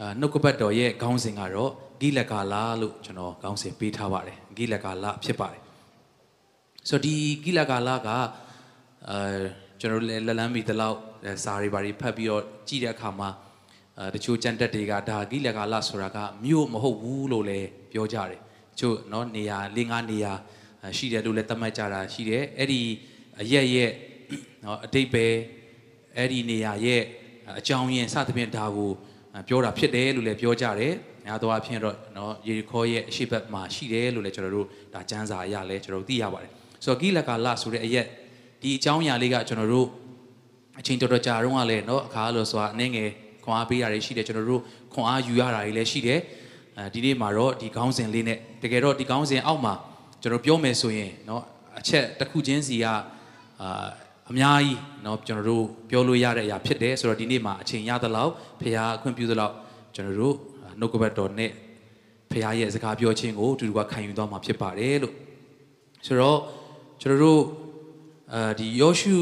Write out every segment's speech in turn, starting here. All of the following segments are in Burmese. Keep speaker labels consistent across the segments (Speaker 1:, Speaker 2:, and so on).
Speaker 1: အာနှုတ်ကပတ်တော်ရဲ့ခေါင်းစဉ်ကတော့ဂိလကာလာလို့ကျွန်တော်ခေါင်းစဉ်ပေးထားပါတယ်ဂိလကာလာဖြစ်ပါတယ်ဆိုတော့ဒီဂိလကာလာကအာကျွန်တော်လည်းလက်လန်းမီတလောက်စာရီပါရီဖတ်ပြီးတော့ကြည့်တဲ့အခါမှာအာတချို့ကြံတက်တွေကဒါဂိလကာလာဆိုတာကမြို့မဟုတ်ဘူးလို့လည်းပြောကြတယ်တချို့เนาะနေရာ၄၅နေရာရှိတယ်လို့လည်းသတ်မှတ်ကြတာရှိတယ်အဲ့ဒီအရက်ရဲ့เนาะအတိတ်ပဲအဲ့ဒီနေရာရဲ့အကြောင်းရင်းစသဖြင့်ဒါကို ပြောတာဖြစ်တယ်လို့လည်းပြောကြတယ်။ညာတော့အဖြစ်တော့နော်ယေရီခေါရဲ့အရှိတ်ဘက်မှာရှိတယ်လို့လည်းကျွန်တော်တို့ဒါစံစာအရလည်းကျွန်တော်တို့သိရပါတယ်။ဆိုတော့ဂိလကာလဆိုတဲ့အရက်ဒီအကြောင်းအရာလေးကကျွန်တော်တို့အချိန်တော်တော်ကြာတော့ကလည်းနော်အခါလို့ဆိုတာအနည်းငယ်ခွန်အားပေးရတယ်ရှိတယ်ကျွန်တော်တို့ခွန်အားယူရတာတွေလည်းရှိတယ်။အဲဒီနေ့မှာတော့ဒီခေါင်းစဉ်လေးနဲ့တကယ်တော့ဒီခေါင်းစဉ်အောက်မှာကျွန်တော်ပြောမယ်ဆိုရင်နော်အချက်တစ်ခုချင်းစီကအာ အများကြီးเนาะကျွန်တော်တို့ပြောလို့ရတဲ့အရာဖြစ်တယ်ဆိုတော့ဒီနေ့မှာအချိန်ရသလောက်ဖခင်အခွင့်ပြုသလောက်ကျွန်တော်တို့နှုတ်ကပတ်တော်နဲ့ဖခင်ရဲ့စကားပြောခြင်းကိုတူတူကခံယူသွားမှာဖြစ်ပါတယ်လို့ဆိုတော့ကျွန်တော်တို့အဲဒီယောရှု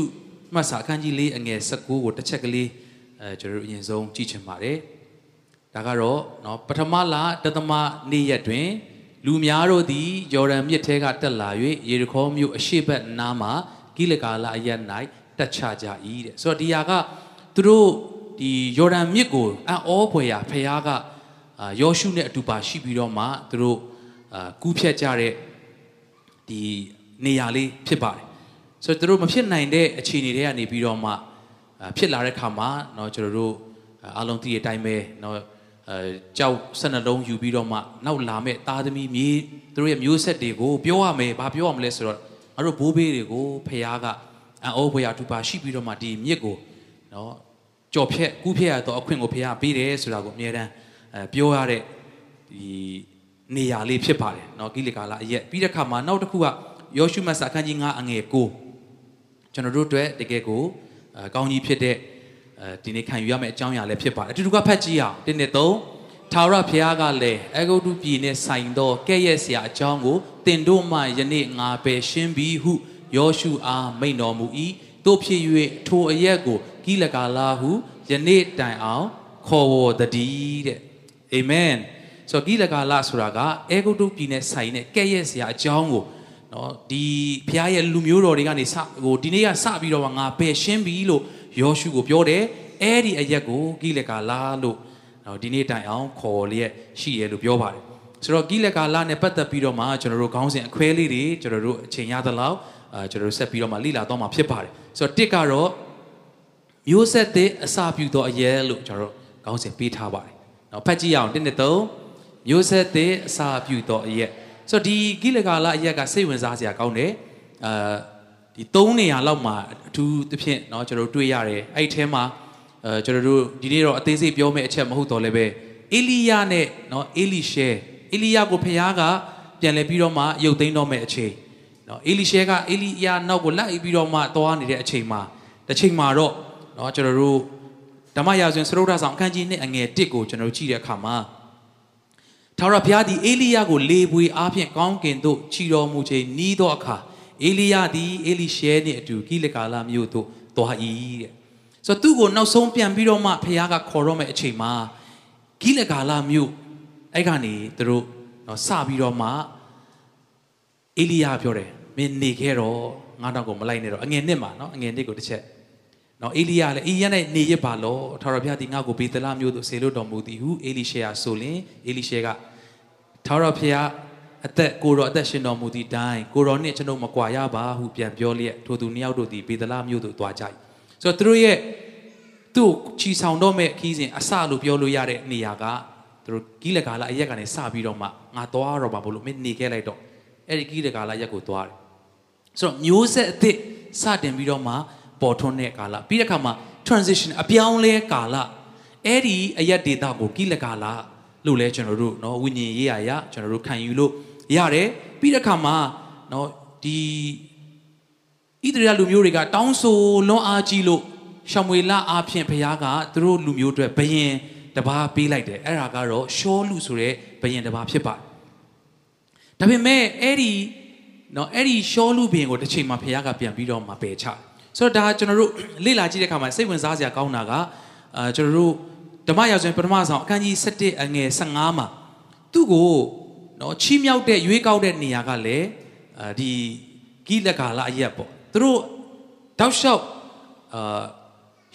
Speaker 1: မှတ်စာအခန်းကြီးလေးအငယ်19ကိုတစ်ချက်ကလေးအဲကျွန်တော်တို့အရင်ဆုံးကြည့်ချင်ပါတယ်ဒါကတော့เนาะပထမလတသမနေ့ရက်တွင် လူများတို့သည်ယော်ဒန်မြစ်ထဲကတက်လာ၍ယေရီခေါမြို့အရှေ့ဘက်နားမှာ ဂိလကာလအရက်၌တက်ချကြ၏တဲ့ဆိုတော့ဒီဟာကသူတို့ဒီယော်ဒန်မြစ်ကိုအံ့ဩဖွယ်ရာဖခင်ကအာယောရှုနဲ့အတူပါရှိပြီးတော့မှသူတို့အာကူးဖြတ်ကြတဲ့ဒီနေရာလေးဖြစ်ပါတယ်ဆိုတော့သူတို့မဖြစ်နိုင်တဲ့အခြေအနေတွေကနေပြီးတော့မှဖြစ်လာတဲ့ခါမှာเนาะကျွန်တော်တို့အားလုံးသိတဲ့အတိုင်းပဲเนาะအဲကြောက်ဆက်နှလုံးယူပြီးတော့မှနောက်လာမဲ့သားသမီးမြေသူတို့ရဲ့မျိုးဆက်တွေကိုပြောရမယ်ဘာပြောရမလဲဆိုတော့ ငါတို့ဘိုးဘေးတွေကိုဖခင်ကအံ့ဩဖွယ်ရာတူပါရှိပြီးတော့မှဒီမြစ်ကိုနော်ကြော်ဖြက်ကူးဖြက်ရတော့အခွင့်ကိုဖခင်ပေးတယ်ဆိုတာကိုအမြဲတမ်းအဲပြောရတဲ့ဒီနေရာလေးဖြစ်ပါတယ်နော်ကိလေကာလာအရက်ပြီးတဲ့ခါမှာနောက်တစ်ခုကယောရှုမတ်စာအခန်းကြီး9အငယ်9ကျွန်တော်တို့အတွက်တကယ်ကိုအကောင်းကြီးဖြစ်တဲ့အဲဒီနေ့ခံယူရမယ့်အကြောင်းအရာလည်းဖြစ်ပါတယ်အတူတူကဖတ်ကြည့်အောင်တင်းနဲ့သုံးထာဝရဘုရားကလည်းအဂုတ်တုပြည်နဲ့ဆိုင်သောကဲ့ရဲ့ဆရာအကြောင်းကို တင်တို့မှယနေ့ငါပယ်ရှင်းပြီးဟုယောရှုအားမိန့်တော်မူ၏တို့ဖြစ်၍ထိုအရက်ကိုကိလကာလာဟုယနေ့တိုင်အောင်ခေါ်ဝေါ်တည်းတဲ့အာမင်ဆိုတော့ကိလကာလာဆိုတာကအေဂုတ်တုပြည်နဲ့ဆိုင်တဲ့ကဲ့ရဲ့ဆရာအကြောင်းကိုနော်ဒီဘုရားရဲ့လူမျိုးတော်တွေကနေစဟိုဒီနေ့ကစပြီးတော့ငါပယ်ရှင်းပြီလို့ယောရှုကိုပြောတယ်အဲ့ဒီအရက်ကိုကိလကာလာလို့နော်ဒီနေ့တိုင်အောင်ခေါ်လျက်ရှိရလို့ပြောပါတယ် ဆိုတော့ကိလကာလာနဲ့ပတ်သက်ပြီးတော့မှကျွန်တော်တို့ခေါင်းစဉ်အခွဲလေးတွေကျွန်တော်တို့အချိန်ရသလောက်အာကျွန်တော်တို့ဆက်ပြီးတော့မှလိလာတော့မှာဖြစ်ပါတယ်ဆိုတော့တစ်ကတော့မျိုးဆက်တဲ့အစာပြုသောအရက်လို့ကျွန်တော်တို့ခေါင်းစဉ်ပေးထားပါတယ်နော်ဖတ်ကြည့်ရအောင်တစ်နဲ့သုံးမျိုးဆက်တဲ့အစာပြုသောအရက်ဆိုတော့ဒီကိလကာလာအရက်ကစိတ်ဝင်စားစရာကောင်းတယ်အာဒီ၃နေရာလောက်မှာအထူးသဖြင့်เนาะကျွန်တော်တို့တွေ့ရတယ်အဲ့ဒီထဲမှာအဲကျွန်တော်တို့ဒီနေ့တော့အသေးစိတ်ပြောမယ့်အချက်မဟုတ်တော့လည်းပဲအေလိယနဲ့เนาะအေလိရှဲ အေလိယကိုဖခင်ကပြန်လဲပြီးတော့မှရုပ်သိမ်းတော့မဲ့အချိန်နော်အေလိရှဲကအေလိယနောက်ကိုလိုက်ပြီးတော့မှသွားနေတဲ့အချိန်မှာတစ်ချိန်မှာတော့နော်ကျွန်တော်တို့ဓမ္မရာဇဝင်စရုဒ္ဓဆောင်အခန်းကြီးနှစ်အငယ်1ကိုကျွန်တော်တို့ကြည့်တဲ့အခါမှာထာဝရဘုရားသည်အေလိယကိုလေပွေအားဖြင့်ကောင်းကင်သို့ခြိတော်မူခြင်းဤသောအခါအေလိယသည်အေလိရှဲနှင့်အတူဂိလဂါလမြို့သို့သွား၏တဲ့ဆိုတော့သူ့ကိုနောက်ဆုံးပြန်ပြီးတော့မှဘုရားကခေါ်တော့မယ့်အချိန်မှာဂိလဂါလမြို့ အဲ့ကနေသူတို့နော်စပြီးတော့မှအေလိယပြောတယ်မင်းနေခဲ့တော့ငါတော့ကိုမလိုက်နဲ့တော့အငယ်နှစ်မှာနော်အငယ်နှစ်ကိုတစ်ချက်နော်အေလိယလည်းအေးရနဲ့နေရပါလောထာဝရဘုရားဒီငါ့ကိုဘေသလမြို့သို့ဆေလို့တော်မူသည်ဟုအေလိရှေကဆိုလင်အေလိရှေကထာဝရဘုရားအသက်ကိုတော်အသက်ရှင်တော်မူသည့်တိုင်းကိုတော်နှင့်ကျွန်ုပ်မကွာရပါဟုပြန်ပြောလျက်ထိုသူနှစ်ယောက်တို့သည်ဘေသလမြို့သို့သွားကြ၏ဆိုတော့သူတို့ရဲ့သူ့ချီဆောင်တော့မဲ့ခီးစဉ်အစလို့ပြောလို့ရတဲ့နေရာက သူတို့ဂိလကာလအရက်ကနေစပြီးတော့မှငါသွားတော့ပါဘလို့မင်းနေခဲ့လိုက်တော့အဲ့ဒီဂိလကာလရက်ကိုသွားတယ်ဆိုတော့မျိုးဆက်အသစ်စတင်ပြီးတော့မှပေါ်ထွန်းတဲ့ကာလပြီးတဲ့အခါမှာ transition အပြောင်းလဲကာလအဲ့ဒီအရက်ဒေတာကိုဂိလကာလလို့လဲကျွန်တော်တို့เนาะဝိညာဉ်ရေးရရကျွန်တော်တို့ခံယူလို့ရတယ်ပြီးတဲ့အခါမှာเนาะဒီဣသရေလလူမျိုးတွေကတောင်းဆိုလွန်အားကြီးလို့ရှမွေလအားဖြင့်ဘုရားကသူတို့လူမျိုးတွေဘယင် တပါးပေးလိုက်တယ်အဲ့ဒါကတော့ရှောလူဆိုတဲ့ဘယင်တပါးဖြစ်ပါတယ်ဒါပေမဲ့အဲ့ဒီနော်အဲ့ဒီရှောလူဘယင်ကိုတစ်ချိန်မှာဘုရားကပြန်ပြီးတော့မှပယ်ချဆိုတော့ဒါကျွန်တော်တို့လေ့လာကြည့်တဲ့အခါမှာစိတ်ဝင်စားစရာကောင်းတာကအာကျွန်တော်တို့ဓမ္မရာဇဝင်ပထမဆောင်အခန်းကြီး7အငယ်15မှာသူ့ကိုနော်ချီးမြှောက်တဲ့ရွေးကောက်တဲ့နေရာကလည်းအဲဒီဂိလကာလအရက်ပေါ့သူတို့တောက်လျှောက်အာ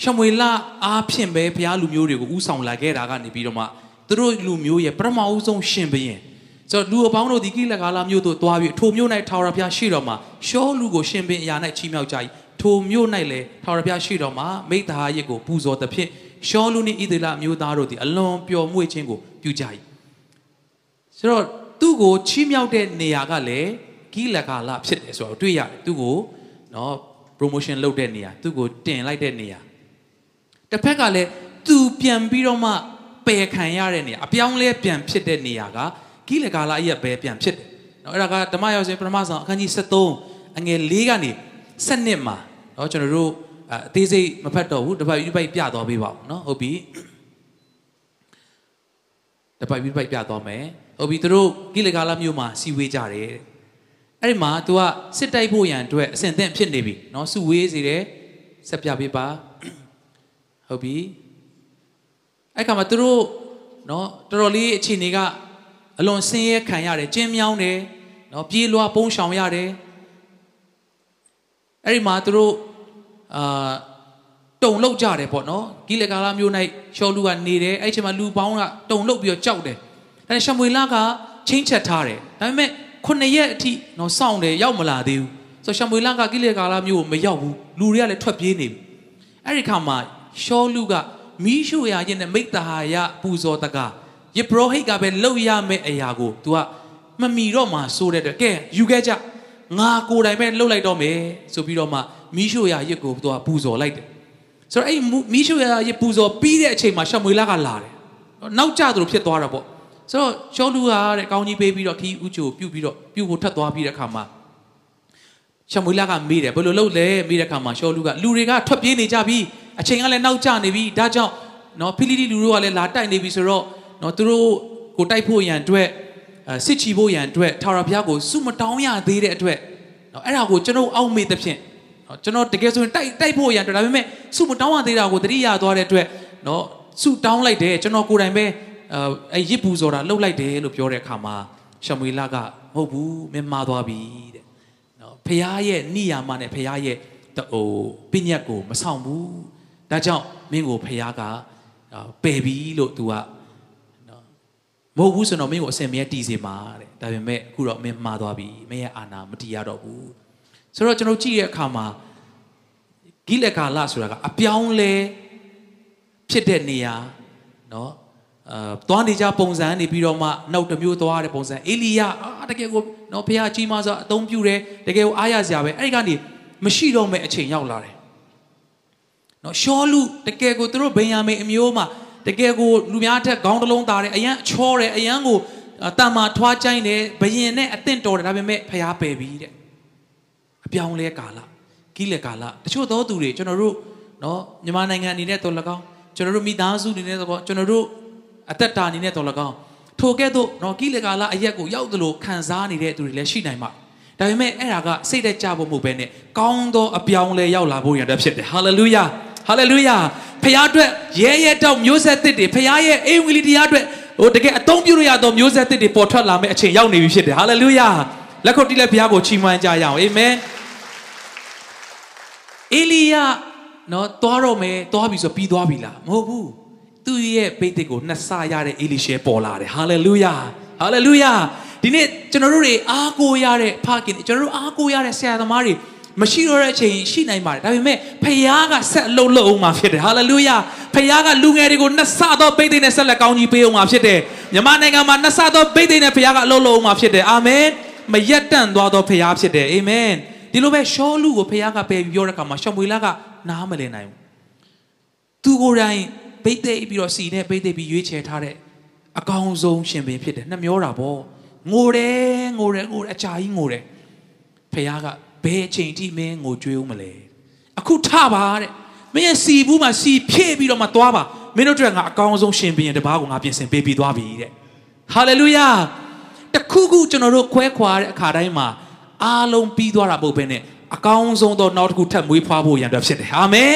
Speaker 1: ရှမွေလအားဖြင့်ပဲဘုရားလူမျိုးတွေကိုဥဆောင်လာခဲ့တာကနေပြီးတော့မှသူတို့လူမျိုးရဲ့ပထမအဦးဆုံးရှင်ဘုရင်ဆိုတော့လူအပေါင်းတို့ဒီကိလကာလမျိုးတို့သွားပြီးထိုမျိုး၌ထာဝရဘုရားရှိတော်မှာရှောလူကိုရှင်ဘုရင်အရာ၌ချီးမြှောက်ကြ၏ထိုမျိုး၌လည်းထာဝရဘုရားရှိတော်မှာမိတ္တဟာရစ်ကိုပူဇော်သဖြင့်ရှောလူနှင့်ဣသေလမျိုးသားတို့သည်အလွန်ပျော်မွေ့ခြင်းကိုပြုကြ၏ဆိုတော့သူ့ကိုချီးမြှောက်တဲ့နေရာကလည်းကိလကာလဖြစ်တယ်ဆိုတော့တွေ့ရတယ်သူ့ကိုနော် promotion လုပ်တဲ့နေရာသူ့ကိုတင်လိုက်တဲ့နေရာ တစ်ဖက်ကလည်းသူပြန်ပြီးတော့မှပယ်ခံရတဲ့နေရာအပြောင်းလဲပြန်ဖြစ်တဲ့နေရာကကိလကာလအရက်ပဲပြန်ဖြစ်တယ်နော်အဲ့ဒါကဓမ္မရောက်စဉ်ပထမဆုံးအခန်းကြီး73အငယ်၄ကနေ7မှာနော်ကျွန်တော်တို့အသေးစိတ်မဖတ်တော့ဘူးတပတ်ပြီးပိုက်ပြသွားပေးပါဦးနော်ဟုတ်ပြီတပတ်ပြီးပိုက်ပြသွားမယ်ဟုတ်ပြီသူတို့ကိလကာလမြို့မှာစီဝေးကြတယ်အဲ့ဒီမှာ तू ကစစ်တိုက်ဖို့ရန်အတွက်အဆင်သင့်ဖြစ်နေပြီเนาะစုဝေးစီတယ်ဆက်ပြပေးပါ ဟုတ်ပြီအဲ့ခါမှာသူတို့နော်တော်တော်လေးအခြေအနေကအလွန်ဆင်းရဲခံရတယ်ကျင်းမြောင်းတယ်နော်ပြေးလွှားပုန်းရှောင်ရတယ်အဲ့ဒီမှာသူတို့အာတုံလောက်ကြတယ်ပေါ့နော်ဂိလကာလာမျိုး၌ရှောလူကနေတယ်အဲ့ချိန်မှာလူပေါင်းကတုံလောက်ပြီးတော့ကြောက်တယ်ဒါနဲ့ရှမွေလာကချင်းချက်ထားတယ်ဒါပေမဲ့ခုနှစ်ရက်အထိနော်စောင့်တယ်ရောက်မလာသေးဘူးဆိုရှမွေလာကဂိလကာလာမျိုးကိုမရောက်ဘူးလူတွေကလည်းထွက်ပြေးနေပြီအဲ့ဒီခါမှာ ရှောလူကမီးရှို့ရခြင်းနဲ့မိတ္တဟာယပူဇော်တကယေဘရဟိတ်ကပဲလှုပ်ရမယ့်အရာကို तू ကမမီတော့မှစိုးတဲ့အတွက်ကဲယူခဲ့ကြငါကိုယ်တိုင်ပဲလှုပ်လိုက်တော့မယ်ဆိုပြီးတော့မှမီးရှို့ရရစ်ကို तू ကပူဇော်လိုက်တယ်ဆိုတော့အဲ့မီးရှို့ရရစ်ပူဇော်ပြီးတဲ့အချိန်မှာရှမွေလကလာတယ်နောက်ကျသလိုဖြစ်သွားတာပေါ့ဆိုတော့ရှောလူကတဲ့ကောင်းကြီးပေးပြီးတော့ခီးဥချိုပြုတ်ပြီးတော့ပြုတ်ဖို့ထပ်သွားပြီးတဲ့အခါမှာရှမွေလကမေးတယ်ဘယ်လိုလုပ်လဲမေးတဲ့အခါမှာရှောလူကလူတွေကထွက်ပြေးနေကြပြီ အချိန်ကလည်းနောက်ကျနေပြီဒါကြောင့်နော်ဖိလိတိလူတို့ကလည်းလာတိုက်နေပြီဆိုတော့နော်သူတို့ကိုတိုက်ဖို့ရန်အတွက်စစ်ချီဖို့ရန်အတွက်ထာဝရဘုရားကိုစုမတောင်းရသေးတဲ့အတွက်နော်အဲ့ဒါကိုကျွန်တော်အောက်မေ့တဲ့ဖြင့်နော်ကျွန်တော်တကယ်ဆိုရင်တိုက်တိုက်ဖို့ရန်အတွက်ဒါပေမဲ့စုမတောင်းရသေးတာကိုတတိယသွားတဲ့အတွက်နော်စုတောင်းလိုက်တယ်ကျွန်တော်ကိုယ်တိုင်ပဲအဲရစ်ပူဆိုတာလှုပ်လိုက်တယ်လို့ပြောတဲ့အခါမှာရှမွေလကမဟုတ်ဘူးမင်းမှားသွားပြီတဲ့နော်ဖះရဲ့နိယာမနဲ့ဖះရဲ့ဟိုပညတ်ကိုမဆောင်ဘူး ဒါကြောင့်မင်းကိုဖះကပယ်ပြီလို့ तू ကနော်မဟုတ်ဘူးဆိုတော့မင်းကိုအစင်မြဲတည်စေမှာတဲ့ဒါပေမဲ့အခုတော့မင်းမှားသွားပြီမင်းရဲ့အာနာမတည်ရတော့ဘူးဆိုတော့ကျွန်တော်ကြည့်တဲ့အခါမှာဂိလက်ကာလဆိုတာကအပြောင်းလဲဖြစ်တဲ့နေရာနော်အာသွားနေကြပုံစံနေပြီးတော့မှနောက်တစ်မျိုးသွားတဲ့ပုံစံအေလီယအာတကယ်ကိုနော်ဘုရားကြီးမဆိုအသုံးပြုတယ်တကယ်ကိုအားရစရာပဲအဲ့ဒီကနေမရှိတော့မဲ့အချိန်ရောက်လာတယ် နော်ရှောလူတကယ်ကိုသူတို့ဗင်ယာမိန်အမျိုးမှာတကယ်ကိုလူများထက်ခေါင်းတစ်လုံးသားတယ်အရန်ချောတယ်အရန်ကိုတန်မာထွားကြိုင်းတယ်ဘယင်နဲ့အသင့်တော်တယ်ဒါပေမဲ့ဖျားပယ်ပြီတဲ့အပြောင်းလဲကာလကိလေကာလတချို့သောသူတွေကျွန်တော်တို့နော်မြန်မာနိုင်ငံအနေနဲ့တော်၎င်းကျွန်တော်တို့မိသားစုအနေနဲ့တော့ကျွန်တော်တို့အသက်တာအနေနဲ့တော်၎င်းထိုကဲ့သို့နော်ကိလေကာလအရက်ကိုရောက်သလိုခံစားနေတဲ့သူတွေလည်းရှိနိုင်မှာဒါပေမဲ့အဲ့ဒါကစိတ်သက်ကြဖို့မဟုတ်ဘဲနဲ့ကောင်းသောအပြောင်းလဲရောက်လာဖို့ရတဲ့ဖြစ်တယ်ဟာလေလုယာ ဟာလေလုယာဖခင်အတွက်ရဲရဲတောက်မျိုးဆက်သစ်တွေဖခင်ရဲ့အိမ်ဝီလီတရားအတွက်ဟိုတကယ်အသုံးပြုလို့ရသောမျိုးဆက်သစ်တွေပေါ်ထွက်လာမယ့်အချိန်ရောက်နေပြီဖြစ်တယ်ဟာလေလုယာလက်ခုပ်တီးလက်ဖခင်ကိုချီးမွမ်းကြရအောင်အာမင်အေလီယနော်သွားတော့မယ်သွားပြီဆိုပြီးသွားပြီလားမဟုတ်ဘူးသူ့ရဲ့ဘိတ်တစ်ကိုနှစ်ဆရတဲ့အေလီရှဲပေါ်လာတယ်ဟာလေလုယာဟာလေလုယာဒီနေ့ကျွန်တော်တို့တွေအားကိုးရတဲ့ဖခင်ကျွန်တော်တို့အားကိုးရတဲ့ဆရာသမားတွေ မရှိတော့တဲ့အချိန်ရှိနိုင်ပါတယ်ဒါပေမဲ့ဖခင်ကဆက်အလုံးလုံးအောင်မှာဖြစ်တယ်ဟာလေလုယာဖခင်ကလူငယ်တွေကိုနှစ်ဆသောဘိတ်တဲ့နဲ့ဆက်လက်ကောင်းကြီးပေးအောင်မှာဖြစ်တယ်မြန်မာနိုင်ငံမှာနှစ်ဆသောဘိတ်တဲ့နဲ့ဖခင်ကအလုံးလုံးအောင်မှာဖြစ်တယ်အာမင်မရက်တန့်သွားသောဖခင်ဖြစ်တယ်အာမင်ဒီလိုပဲရှောလူကိုဖခင်ကပယ်ပြီးပြောတဲ့အခါမှာရှောမွေလကနားမလည်နိုင်ဘူးသူကိုယ်တိုင်ဘိတ်သိပြီးတော့စီနဲ့ဘိတ်သိပြီးရွေးချယ်ထားတဲ့အကောင်းဆုံးရှင်ပင်ဖြစ်တယ်နှမျောတာပေါ့ငိုတယ်ငိုတယ်ငိုတယ်အကြာကြီးငိုတယ်ဖခင်က ဘယ်အချိန်ထိမင်းငိုကြွေးဦးမလဲအခုထပါတဲ့မင်းရဲ့စီဘူးမှာစီဖြည့်ပြီးတော့မှသွားပါမင်းတို့တို့ကငါအကောင်းဆုံးရှင်ဘင်တပားကိုငါပြင်ဆင်ပေးပြီးသွားပြီတဲ့ဟာလေလုယာတခုခုကျွန်တော်တို့ခွဲခွာတဲ့အခါတိုင်းမှာအားလုံးပြီးသွားတာမဟုတ်ဘဲနဲ့အကောင်းဆုံးသောနောက်တစ်ခုထပ်မွေးဖွားဖို့ရန်အတွက်ဖြစ်တယ်အာမင်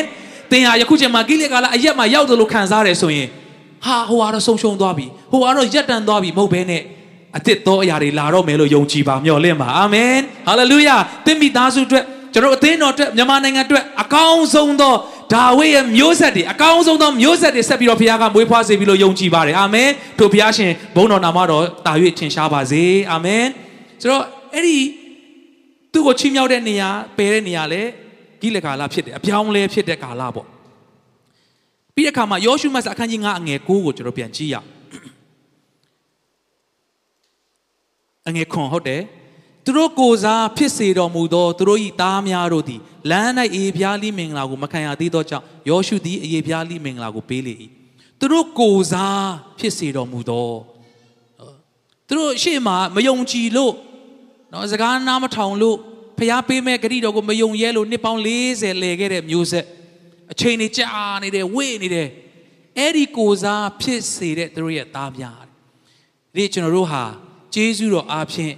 Speaker 1: သင်ဟာယခုချိန်မှာကိလေကာလအရက်မှာရောက်သလိုခံစားရတယ်ဆိုရင်ဟာဟိုကတော့ဆုံးရှုံးသွားပြီဟိုကတော့ရက်တန်သွားပြီမဟုတ်ဘဲနဲ့ အသစ်သောအရာတွေလာတော့မယ်လို့ယုံကြည်ပါမျှော်လင့်ပါအာမင်ဟာလေလုယာသင်မိသားစုအတွက်ကျွန်တော်အသင်းတော်အတွက်မြန်မာနိုင်ငံအတွက်အကောင်းဆုံးသောဒါဝိရဲ့မျိုးဆက်တွေအကောင်းဆုံးသောမျိုးဆက်တွေဆက်ပြီးတော့ဘုရားကမွေးဖွားစေပြီးလို့ယုံကြည်ပါတယ်အာမင်ထို့ဘုရားရှင်ဘုန်းတော်နာမတော်တာ၍ထင်ရှားပါစေအာမင်ဆိုတော့အဲ့ဒီသူ့ကိုချီးမြှောက်တဲ့နေရာပယ်တဲ့နေရာလဲဂိလကာလဖြစ်တယ်အပြောင်းလဲဖြစ်တဲ့ကာလပေါ့ပြီးတဲ့အခါမှာယောရှုမတ်အခန်းကြီး9အငယ်9ကိုကျွန်တော်ပြန်ကြည့်ရအောင် အငယ်ခွန်ဟုတ်တယ်သူတို့ကိုစားဖြစ်စေတော်မူသောသူတို့၏သားများတို့သည်လမ်း၌အေပြားလိမင်္ဂလာကိုမခံရသေးသောကြောင့်ယောရှုသည်အေပြားလိမင်္ဂလာကိုပေးလေ၏သူတို့ကိုစားဖြစ်စေတော်မူသောသူတို့ရှေ့မှာမယုံကြည်လို့နော်စကားနားမထောင်လို့ဖျားပေးမဲ့ဂရိတော်ကိုမယုံရဲလို့နှစ်ပေါင်း40လဲခဲ့တဲ့မျိုးဆက်အချိန်တွေကြာနေတယ်ဝေ့နေတယ်အဲ့ဒီကိုစားဖြစ်စေတဲ့သူတို့ရဲ့သားများဒီကျွန်တော်တို့ဟာ ဂျေဇုတော်အားဖြင့်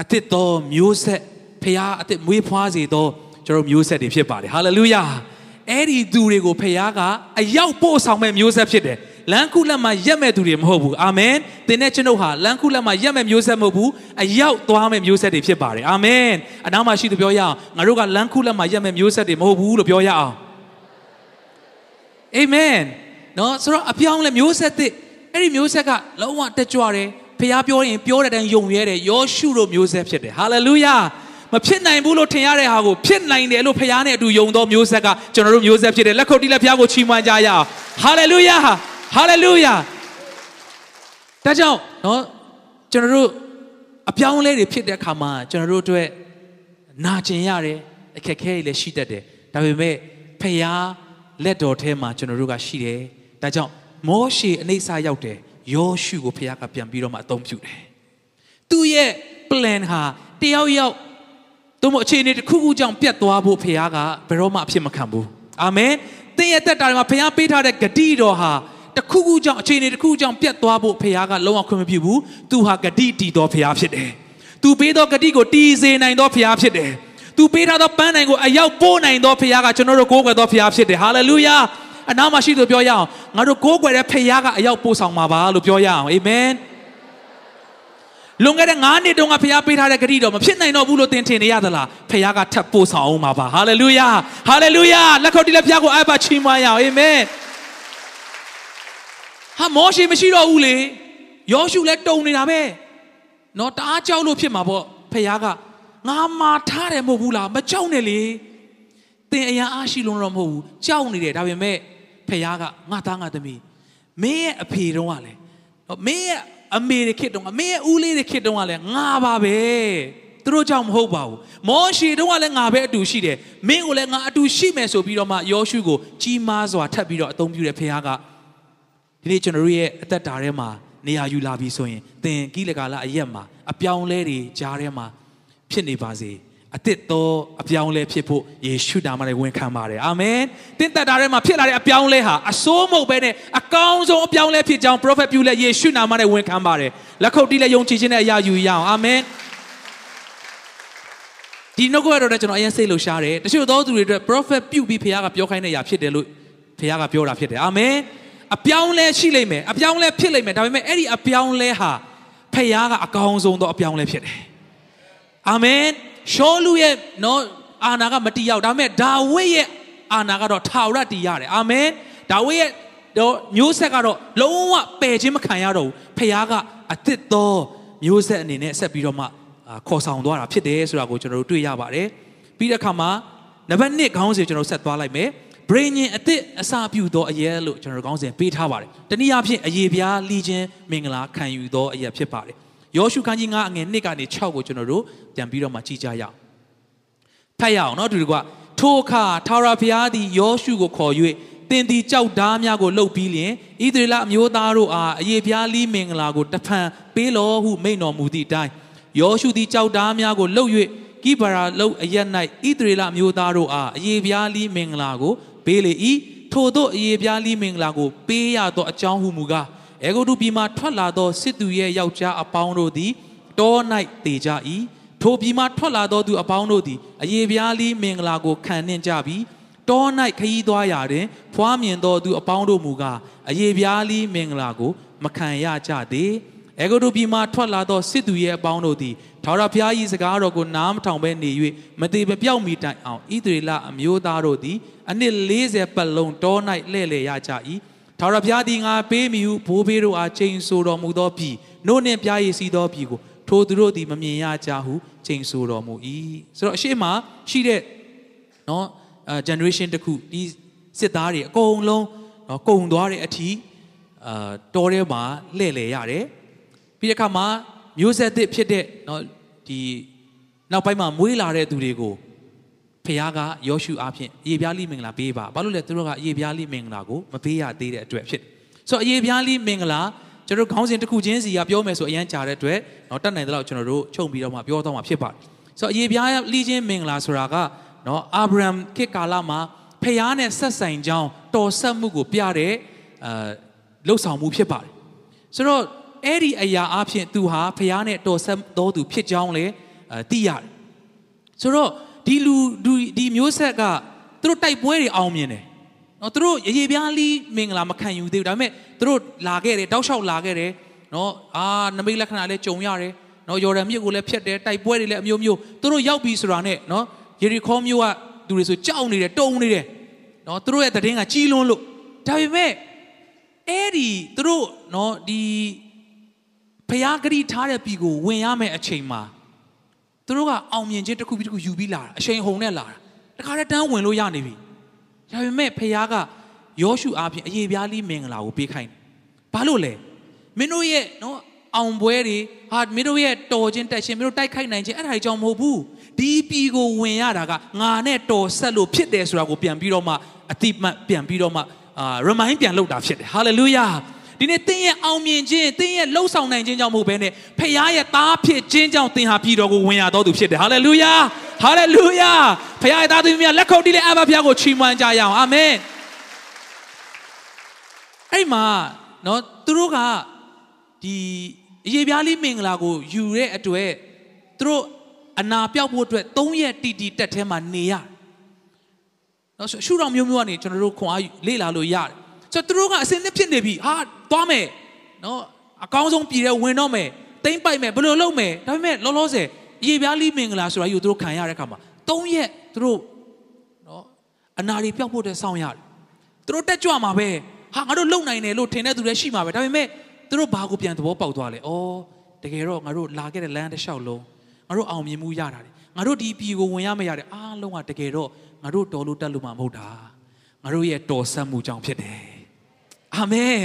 Speaker 1: အသစ်သောမျိုးဆက်ဖခင်အသစ်မွေးဖွားစေသောကျွန်တော်မျိုးဆက်တွေဖြစ်ပါတယ်ဟာလေလုယာအဲ့ဒီသူတွေကိုဖခင်ကအရောက်ပို့ဆောင်မဲ့မျိုးဆက်ဖြစ်တယ်လမ်းခုလက်မှာရက်မဲ့သူတွေမဟုတ်ဘူးအာမင်သင်နဲ့ကျွန်ုပ်ဟာလမ်းခုလက်မှာရက်မဲ့မျိုးဆက်မဟုတ်ဘူးအရောက်သွားမဲ့မျိုးဆက်တွေဖြစ်ပါတယ်အာမင်အနောက်မှာရှိသူပြောရအောင်ငါတို့ကလမ်းခုလက်မှာရက်မဲ့မျိုးဆက်တွေမဟုတ်ဘူးလို့ပြောရအောင်အာမင်နော်ဆိုတော့အပြောင်းလဲမျိုးဆက်သစ်အဲ့ဒီမျိုးဆက်ကလုံးဝတက်ကြွတယ် ဖះပြောရင်ပြောတဲ့အတိုင်းယုံရဲတယ်ယောရှုတို့မျိုးဆက်ဖြစ်တယ်ဟာလေလုယာမဖြစ်နိုင်ဘူးလို့ထင်ရတဲ့ဟာကိုဖြစ်နိုင်တယ်လို့ဖះနဲ့အတူယုံသောမျိုးဆက်ကကျွန်တော်တို့မျိုးဆက်ဖြစ်တယ်လက်ခုပ်တီးလက်ဖះကိုချီးမွမ်းကြရအောင်ဟာလေလုယာဟာလေလုယာဒါကြောင့်နော်ကျွန်တော်တို့အပြောင်းလဲတွေဖြစ်တဲ့အခါမှာကျွန်တော်တို့အတွက်နာကျင်ရတယ်အခက်အခဲတွေလည်းရှိတတ်တယ်ဒါပေမဲ့ဖះလက်တော်ထဲမှာကျွန်တော်တို့ကရှိတယ်ဒါကြောင့်မောရှေအနေဆာရောက်တယ် ယောရှုကိုဖခင်ကပြန်ပြီးတော့မှအသုံးပြုတယ်။သူ့ရဲ့ plan ဟာတယောက်ယောက်သူ့မအခြေအနေတစ်ခုခုကြောင့်ပြတ်သွားဖို့ဖခင်ကဘယ်တော့မှအဖြစ်မခံဘူး။အာမင်။သင်ရဲ့တက်တာမှာဖခင်ပေးထားတဲ့ဂတိတော်ဟာတစ်ခုခုကြောင့်အခြေအနေတစ်ခုကြောင့်ပြတ်သွားဖို့ဖခင်ကလုံးဝခွင့်မပြုဘူး။သူဟာဂတိတည်တော်ဖခင်ဖြစ်တယ်။သူပေးသောဂတိကိုတည်စေနိုင်သောဖခင်ဖြစ်တယ်။သူပေးထားသောပန်းနိုင်ကိုအရောက်ပို့နိုင်သောဖခင်ကကျွန်တော်တို့ကိုးကွယ်သောဖခင်ဖြစ်တယ်။ဟာလေလုယာ။ အနားမှာရှိသူပြောရအောင်ငါတို့ကိုးကွယ်တဲ့ဖခင်ကအရောက်ပို့ဆောင်မှာပါလို့ပြောရအောင်အာမင်လွန်ခဲ့တဲ့9နှစ်တုန်းကဖခင်ပေးထားတဲ့ဂရုတော်မဖြစ်နိုင်တော့ဘူးလို့သင်ထင်နေရသလားဖခင်ကထပ်ပို့ဆောင်အောင်ပါပါဟာလေလုယာဟာလေလုယာလက်ခုပ်တီးလက်ဖခင်ကိုအပ်ပါချီးမွမ်းရအောင်အာမင်ဟာမောရှေမရှိတော့ဘူးလေယောရှုလည်းတုံနေတာပဲနော်တအားကြောက်လို့ဖြစ်မှာပေါ့ဖခင်ကငါမာထားတယ်မဟုတ်ဘူးလားမကြောက်နဲ့လေသင်အရာအားရှိလုံးတော့မဟုတ်ဘူးကြောက်နေတယ်ဒါပေမဲ့ ဖခင်ကငါသားငါသမီးမင်းရဲ့အဖေတုန်းကလည်းမင်းရဲ့အမေတွေခစ်တုန်းကမင်းရဲ့ဦးလေးတွေခစ်တုန်းကလည်းငါပါပဲသူတို့ကြောင့်မဟုတ်ပါဘူးမောရှေတုန်းကလည်းငါပဲအတူရှိတယ်မင်းကိုလည်းငါအတူရှိမယ်ဆိုပြီးတော့မှယောရှုကိုကြီးမားစွာထပ်ပြီးတော့အသုံးပြုတဲ့ဖခင်ကဒီနေ့ကျွန်တော်တို့ရဲ့အသက်တာထဲမှာနေရာယူလာပြီဆိုရင်သင်ကိလကာလအရက်မှာအပြောင်းလဲတွေကြားထဲမှာဖြစ်နေပါစေ အသစ်သောအပြောင်းလဲဖြစ်ဖို့ယေရှုနာမနဲ့ဝန်ခံပါတယ်အာမင်တင်းသက်တာထဲမှာဖြစ်လာတဲ့အပြောင်းလဲဟာအစိုးမဟုတ်ပဲနဲ့အကောင်းဆုံးအပြောင်းလဲဖြစ်ကြောင်း prophet ပြုလဲယေရှုနာမနဲ့ဝန်ခံပါတယ်လက်ခုပ်တီးလဲယုံကြည်ခြင်းနဲ့အရာယူရအောင်အာမင်ဒီနှုတ်ကပတ်တော်နဲ့ကျွန်တော်အရင်စိတ်လှရှားတယ်တချို့သောသူတွေအတွက် prophet ပြုပြီးဖခင်ကပြောခိုင်းတဲ့အရာဖြစ်တယ်လို့ဖခင်ကပြောတာဖြစ်တယ်အာမင်အပြောင်းလဲရှိလိမ့်မယ်အပြောင်းလဲဖြစ်လိမ့်မယ်ဒါပေမဲ့အဲ့ဒီအပြောင်းလဲဟာဖခင်ကအကောင်းဆုံးသောအပြောင်းလဲဖြစ်တယ်အာမင် ရှောလူရဲ့နော်အာနာကမတီးရောက်ဒါပေမဲ့ဒါဝိဒ်ရဲ့အာနာကတော့ထာဝရတည်ရတယ်အာမင်ဒါဝိဒ်ရဲ့တော့မျိုးဆက်ကတော့လုံးဝပယ်ခြင်းမခံရတော့ဘူးဖခင်ကအသစ်သောမျိုးဆက်အနေနဲ့ဆက်ပြီးတော့မှခေါ်ဆောင်သွားတာဖြစ်တယ်ဆိုတာကိုကျွန်တော်တို့တွေ့ရပါတယ်ပြီးတဲ့အခါမှာနံပါတ်1ခေါင်းစဉ်ကျွန်တော်ဆက်သွားလိုက်မယ်ဘရိညင်အသစ်အစာပြုသောအရဲလို့ကျွန်တော်ခေါင်းစဉ်ပေးထားပါတယ်တနည်းအားဖြင့်အယေပြားလီခြင်းမင်္ဂလာခံယူသောအရဲဖြစ်ပါတယ် ယောရှုခန်းကြီး9အငယ်1ကနေ6ကိုကျွန်တော်တို့ပြန်ပြီးတော့မှကြည့်ကြရအောင်ဖတ်ရအောင်နော်သူတို့ကထိုအခါထာဝရဘုရားသည်ယောရှုကိုခေါ်၍သင်သည်ကြောက်ဓားများကိုလှုပ်ပြီးလျင်ဣသရေလအမျိုးသားတို့အားအယေပြားလီမင်္ဂလာကိုတဖန်ပေးလောဟုမိန့်တော်မူသည့်အတိုင်းယောရှုသည်ကြောက်ဓားများကိုလှုပ်၍ကိဗရာလှုပ်အရက်၌ဣသရေလအမျိုးသားတို့အားအယေပြားလီမင်္ဂလာကိုပေးလေ၏ထို့သောအယေပြားလီမင်္ဂလာကိုပေးရသောအကြောင်းဟုမူကား အေဂုတုပြည်မှထွက်လာသောစစ်သူရဲ့ယောက်ျားအပေါင်းတို့သည်တော၌တည်ကြ၏ထိုပြည်မှထွက်လာသောသူအပေါင်းတို့သည်အယေပြားလီမင်္ဂလာကိုခံနှင့်ကြပြီးတော၌ခရီးသွားရာတွင် ဖွားမြင်သောသူအပေါင်းတို့မူကားအယေပြားလီမင်္ဂလာကို မခံရကြသေးအေဂုတုပြည်မှထွက်လာသောစစ်သူရဲ့အပေါင်းတို့သည်ထာဝရဘုရား၏စကားတော်ကိုနားမထောင်ဘဲနေ၍မသေးမပြောက်မီတိုင်အောင်ဣသရေလအမျိုးသားတို့သည်အနှစ်40ပတ်လုံးတော၌လှဲ့လေရကြ၏ ထာဝရဘုရားသည်ငါပေးမိဟုဘိုးဘေးတို့အားချိန်ဆိုတော်မူသောပြည်နို့နှင့်ပြားရည်စီသောပြည်ကိုထိုသူတို့သည်မမြင်ရကြဟုချိန်ဆိုတော်မူ၏ဆိုတော့အရှိမရှိတဲ့နော်အဲ generation တစ်ခုဒီစစ်သားတွေအကုန်လုံးနော်ကုံသွားတဲ့အထိအာတော်ထဲမှာလှည့်လေရတယ်ပြီးတဲ့အခါမှာမျိုးဆက်သစ်ဖြစ်တဲ့နော်ဒီနောက်ပိုင်းမှာမွေးလာတဲ့သူတွေကို ဖခင်ကယောရှုအားဖြင့်အေပြားလိမင်္ဂလာပေးပါဘာလို့လဲသူတို့ကအေပြားလိမင်္ဂလာကိုမပေးရသေးတဲ့အတွက်ဖြစ်တယ်ဆိုတော့အေပြားလိမင်္ဂလာကျွန်တော်ခေါင်းစဉ်တစ်ခုချင်းစီကပြောမယ်ဆိုအရန်ကြာတဲ့အတွက်တော့တတ်နိုင်တဲ့လောက်ကျွန်တော်တို့ချုပ်ပြီးတော့မှပြောတော့မှဖြစ်ပါတယ်ဆိုတော့အေပြားလိချင်းမင်္ဂလာဆိုတာကနော်အာဗြဟံခေတ်ကာလမှာဖခင်နဲ့ဆက်ဆိုင်ကြောင်းတော်ဆက်မှုကိုပြတဲ့အာလှုပ်ဆောင်မှုဖြစ်ပါတယ်ဆိုတော့အဲ့ဒီအရာအဖြစ်သူဟာဖခင်နဲ့တော်ဆက်တော်သူဖြစ်ကြောင်းလေသိရတယ်ဆိုတော့ ဒီလူဒီမျိုးဆက်ကသူတို့တိုက်ပွဲတွေအောင်မြင်တယ်နော်သူတို့ရေရေပြားလီမင်္ဂလာမခံယူသေးဘူးဒါပေမဲ့သူတို့လာခဲ့တယ်တောက်လျှောက်လာခဲ့တယ်နော်အာနမိတ်လက္ခဏာလည်းကြုံရတယ်နော်ယော်ဒန်မြစ်ကိုလည်းဖျက်တယ်တိုက်ပွဲတွေလည်းအမျိုးမျိုးသူတို့ရောက်ပြီဆိုတာနဲ့နော်ယေရီခေါမြို့ကသူတွေဆိုကြောက်နေတယ်တုံနေတယ်နော်သူတို့ရဲ့တည်င်းကကြီးလွန်းလို့ဒါပေမဲ့အဲ့ဒီသူတို့နော်ဒီဖျားဂရီထားတဲ့ပြည်ကိုဝင်ရမယ့်အချိန်မှာ သူတို့ကအောင်မြင်ခြင်းတစ်ခုပြီးတစ်ခုယူပြီးလာတာအချိန်ဟုန်နဲ့လာတာတခါတည်းတန်းဝင်လို့ရနေပြီဒါပေမဲ့ဖခင်ကယောရှုအားဖြင့်အယေပြားလေးမင်္ဂလာကိုပေးခိုင်းတယ်ဘာလို့လဲမင်းတို့ရဲ့နော်အောင်ပွဲတွေဟာမင်းတို့ရဲ့တော်ခြင်းတက်ခြင်းမင်းတို့တိုက်ခိုက်နိုင်ခြင်းအဲ့ဒါတွေကြောင့်မဟုတ်ဘူးဒီပြည်ကိုဝင်ရတာကငါနဲ့တော်ဆက်လို့ဖြစ်တယ်ဆိုတာကိုပြန်ပြီးတော့မှအတိမတ်ပြန်ပြီးတော့မှအာ remind ပြန်လုပ်တာဖြစ်တယ် hallelujah ဒီနေ့သင်ရဲ့အောင်မြင်ခြင်းသင်ရဲ့လှုပ်ဆောင်နိုင်ခြင်းကြောင့်မဟုတ်ဘဲနဲ့ဖခင်ရဲ့သားဖြစ်ခြင်းကြောင့်သင်ဟာပြည်တော်ကိုဝင်ရတော်သူဖြစ်တယ်ဟာလေလုယာဟာလေလုယာဖခင်ရဲ့သားသူများလက်ခုပ်တီးတဲ့အဘဖခင်ကိုချီးမွမ်းကြရအောင်အာမင်အဲ့မှာနော်သူတို့ကဒီအရေးပြားလေးမင်္ဂလာကိုယူတဲ့အတွက်သူတို့အနာပြောက်ဖို့အတွက်၃ရက်တီတီတက်ထဲမှာနေရတယ်နော်ရှုတော်မျိုးမျိုးကနေကျွန်တော်တို့ခွန်အားလေ့လာလို့ရတယ် ဆိုတော့သူတို့ကအစင်းနဲ့ဖြစ်နေပြီဟာသွားမယ်နော်အကောင်းဆုံးပြည်တဲ့ဝင်တော့မယ်တိမ့်ပိုက်မယ်ဘယ်လိုလုပ်မယ်ဒါပေမဲ့လောလောဆယ်ရေပြားလိမင်္ဂလာဆိုတာယူသူတို့ခံရတဲ့အခါမှာ၃ရက်သူတို့နော်အနာတွေပျောက်ဖို့တဲ့စောင့်ရတယ်သူတို့တက်ကြွမှာပဲဟာငါတို့လုံနိုင်တယ်လို့ထင်တဲ့သူတွေရှိမှာပဲဒါပေမဲ့သူတို့ဘာကိုပြန်သဘောပေါက်သွားလဲဩတကယ်တော့ငါတို့လာခဲ့တဲ့လမ်းတစ်လျှောက်လုံးငါတို့အောင်မြင်မှုရတာတယ်ငါတို့ဒီပြည်ကိုဝင်ရမရတဲ့အားလုံးကတကယ်တော့ငါတို့တော်လို့တက်လို့မှမဟုတ်တာငါတို့ရဲ့တော်ဆက်မှုကြောင့်ဖြစ်တယ် အာမင်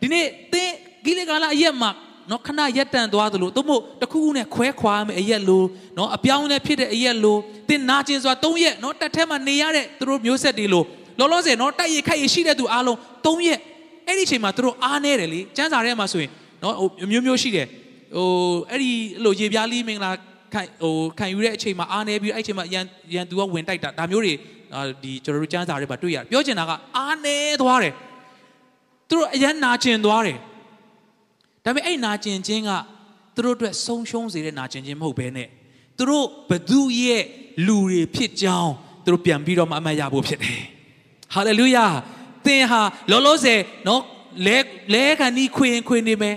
Speaker 1: ဒီနေ့သင်ဂိလေကာလအရက်မှာနော်ခဏရက်တန်သွားသလိုသို့မဟုတ်တစ်ခုခုနဲ့ခွဲခွာမယ်အရက်လိုနော်အပြောင်းနဲ့ဖြစ်တဲ့အရက်လိုသင်နာကျင်စွာ၃ရက်နော်တက်ထဲမှာနေရတဲ့သူတို့မျိုးဆက်တွေလိုလောလောဆယ်နော်တိုက်ရခိုက်ရရှိတဲ့သူအားလုံး၃ရက်အဲ့ဒီအချိန်မှာသူတို့အားနေတယ်လေစံစာထဲမှာဆိုရင်နော်ဟိုမျိုးမျိုးရှိတယ်ဟိုအဲ့ဒီလိုရေပြားလေးမင်္ဂလာခံဟိုခံယူတဲ့အချိန်မှာအားနေပြီးအဲ့အချိန်မှာရန်ရန်သူကဝင်တိုက်တာဒါမျိုးတွေဒီကျွန်တော်တို့စံစာထဲမှာတွေ့ရတယ်ပြောချင်တာကအားနေသွားတယ် သူတို့အရန်နာကျင်သွားတယ်ဒါပေမဲ့အဲ့နာကျင်ခြင်းကသူတို့အတွက်ဆုံးရှုံးစေတဲ့နာကျင်ခြင်းမဟုတ်ဘဲနဲ့သူတို့ဘသူရဲ့လူတွေဖြစ်ကြောင်းသူတို့ပြန်ပြီးတော့မှအမှတ်ရဖို့ဖြစ်တယ်ဟာလေလုယာသင်ဟာလောလောဆယ်နော်လဲလဲခံဒီခွင်ခွင်နေမယ်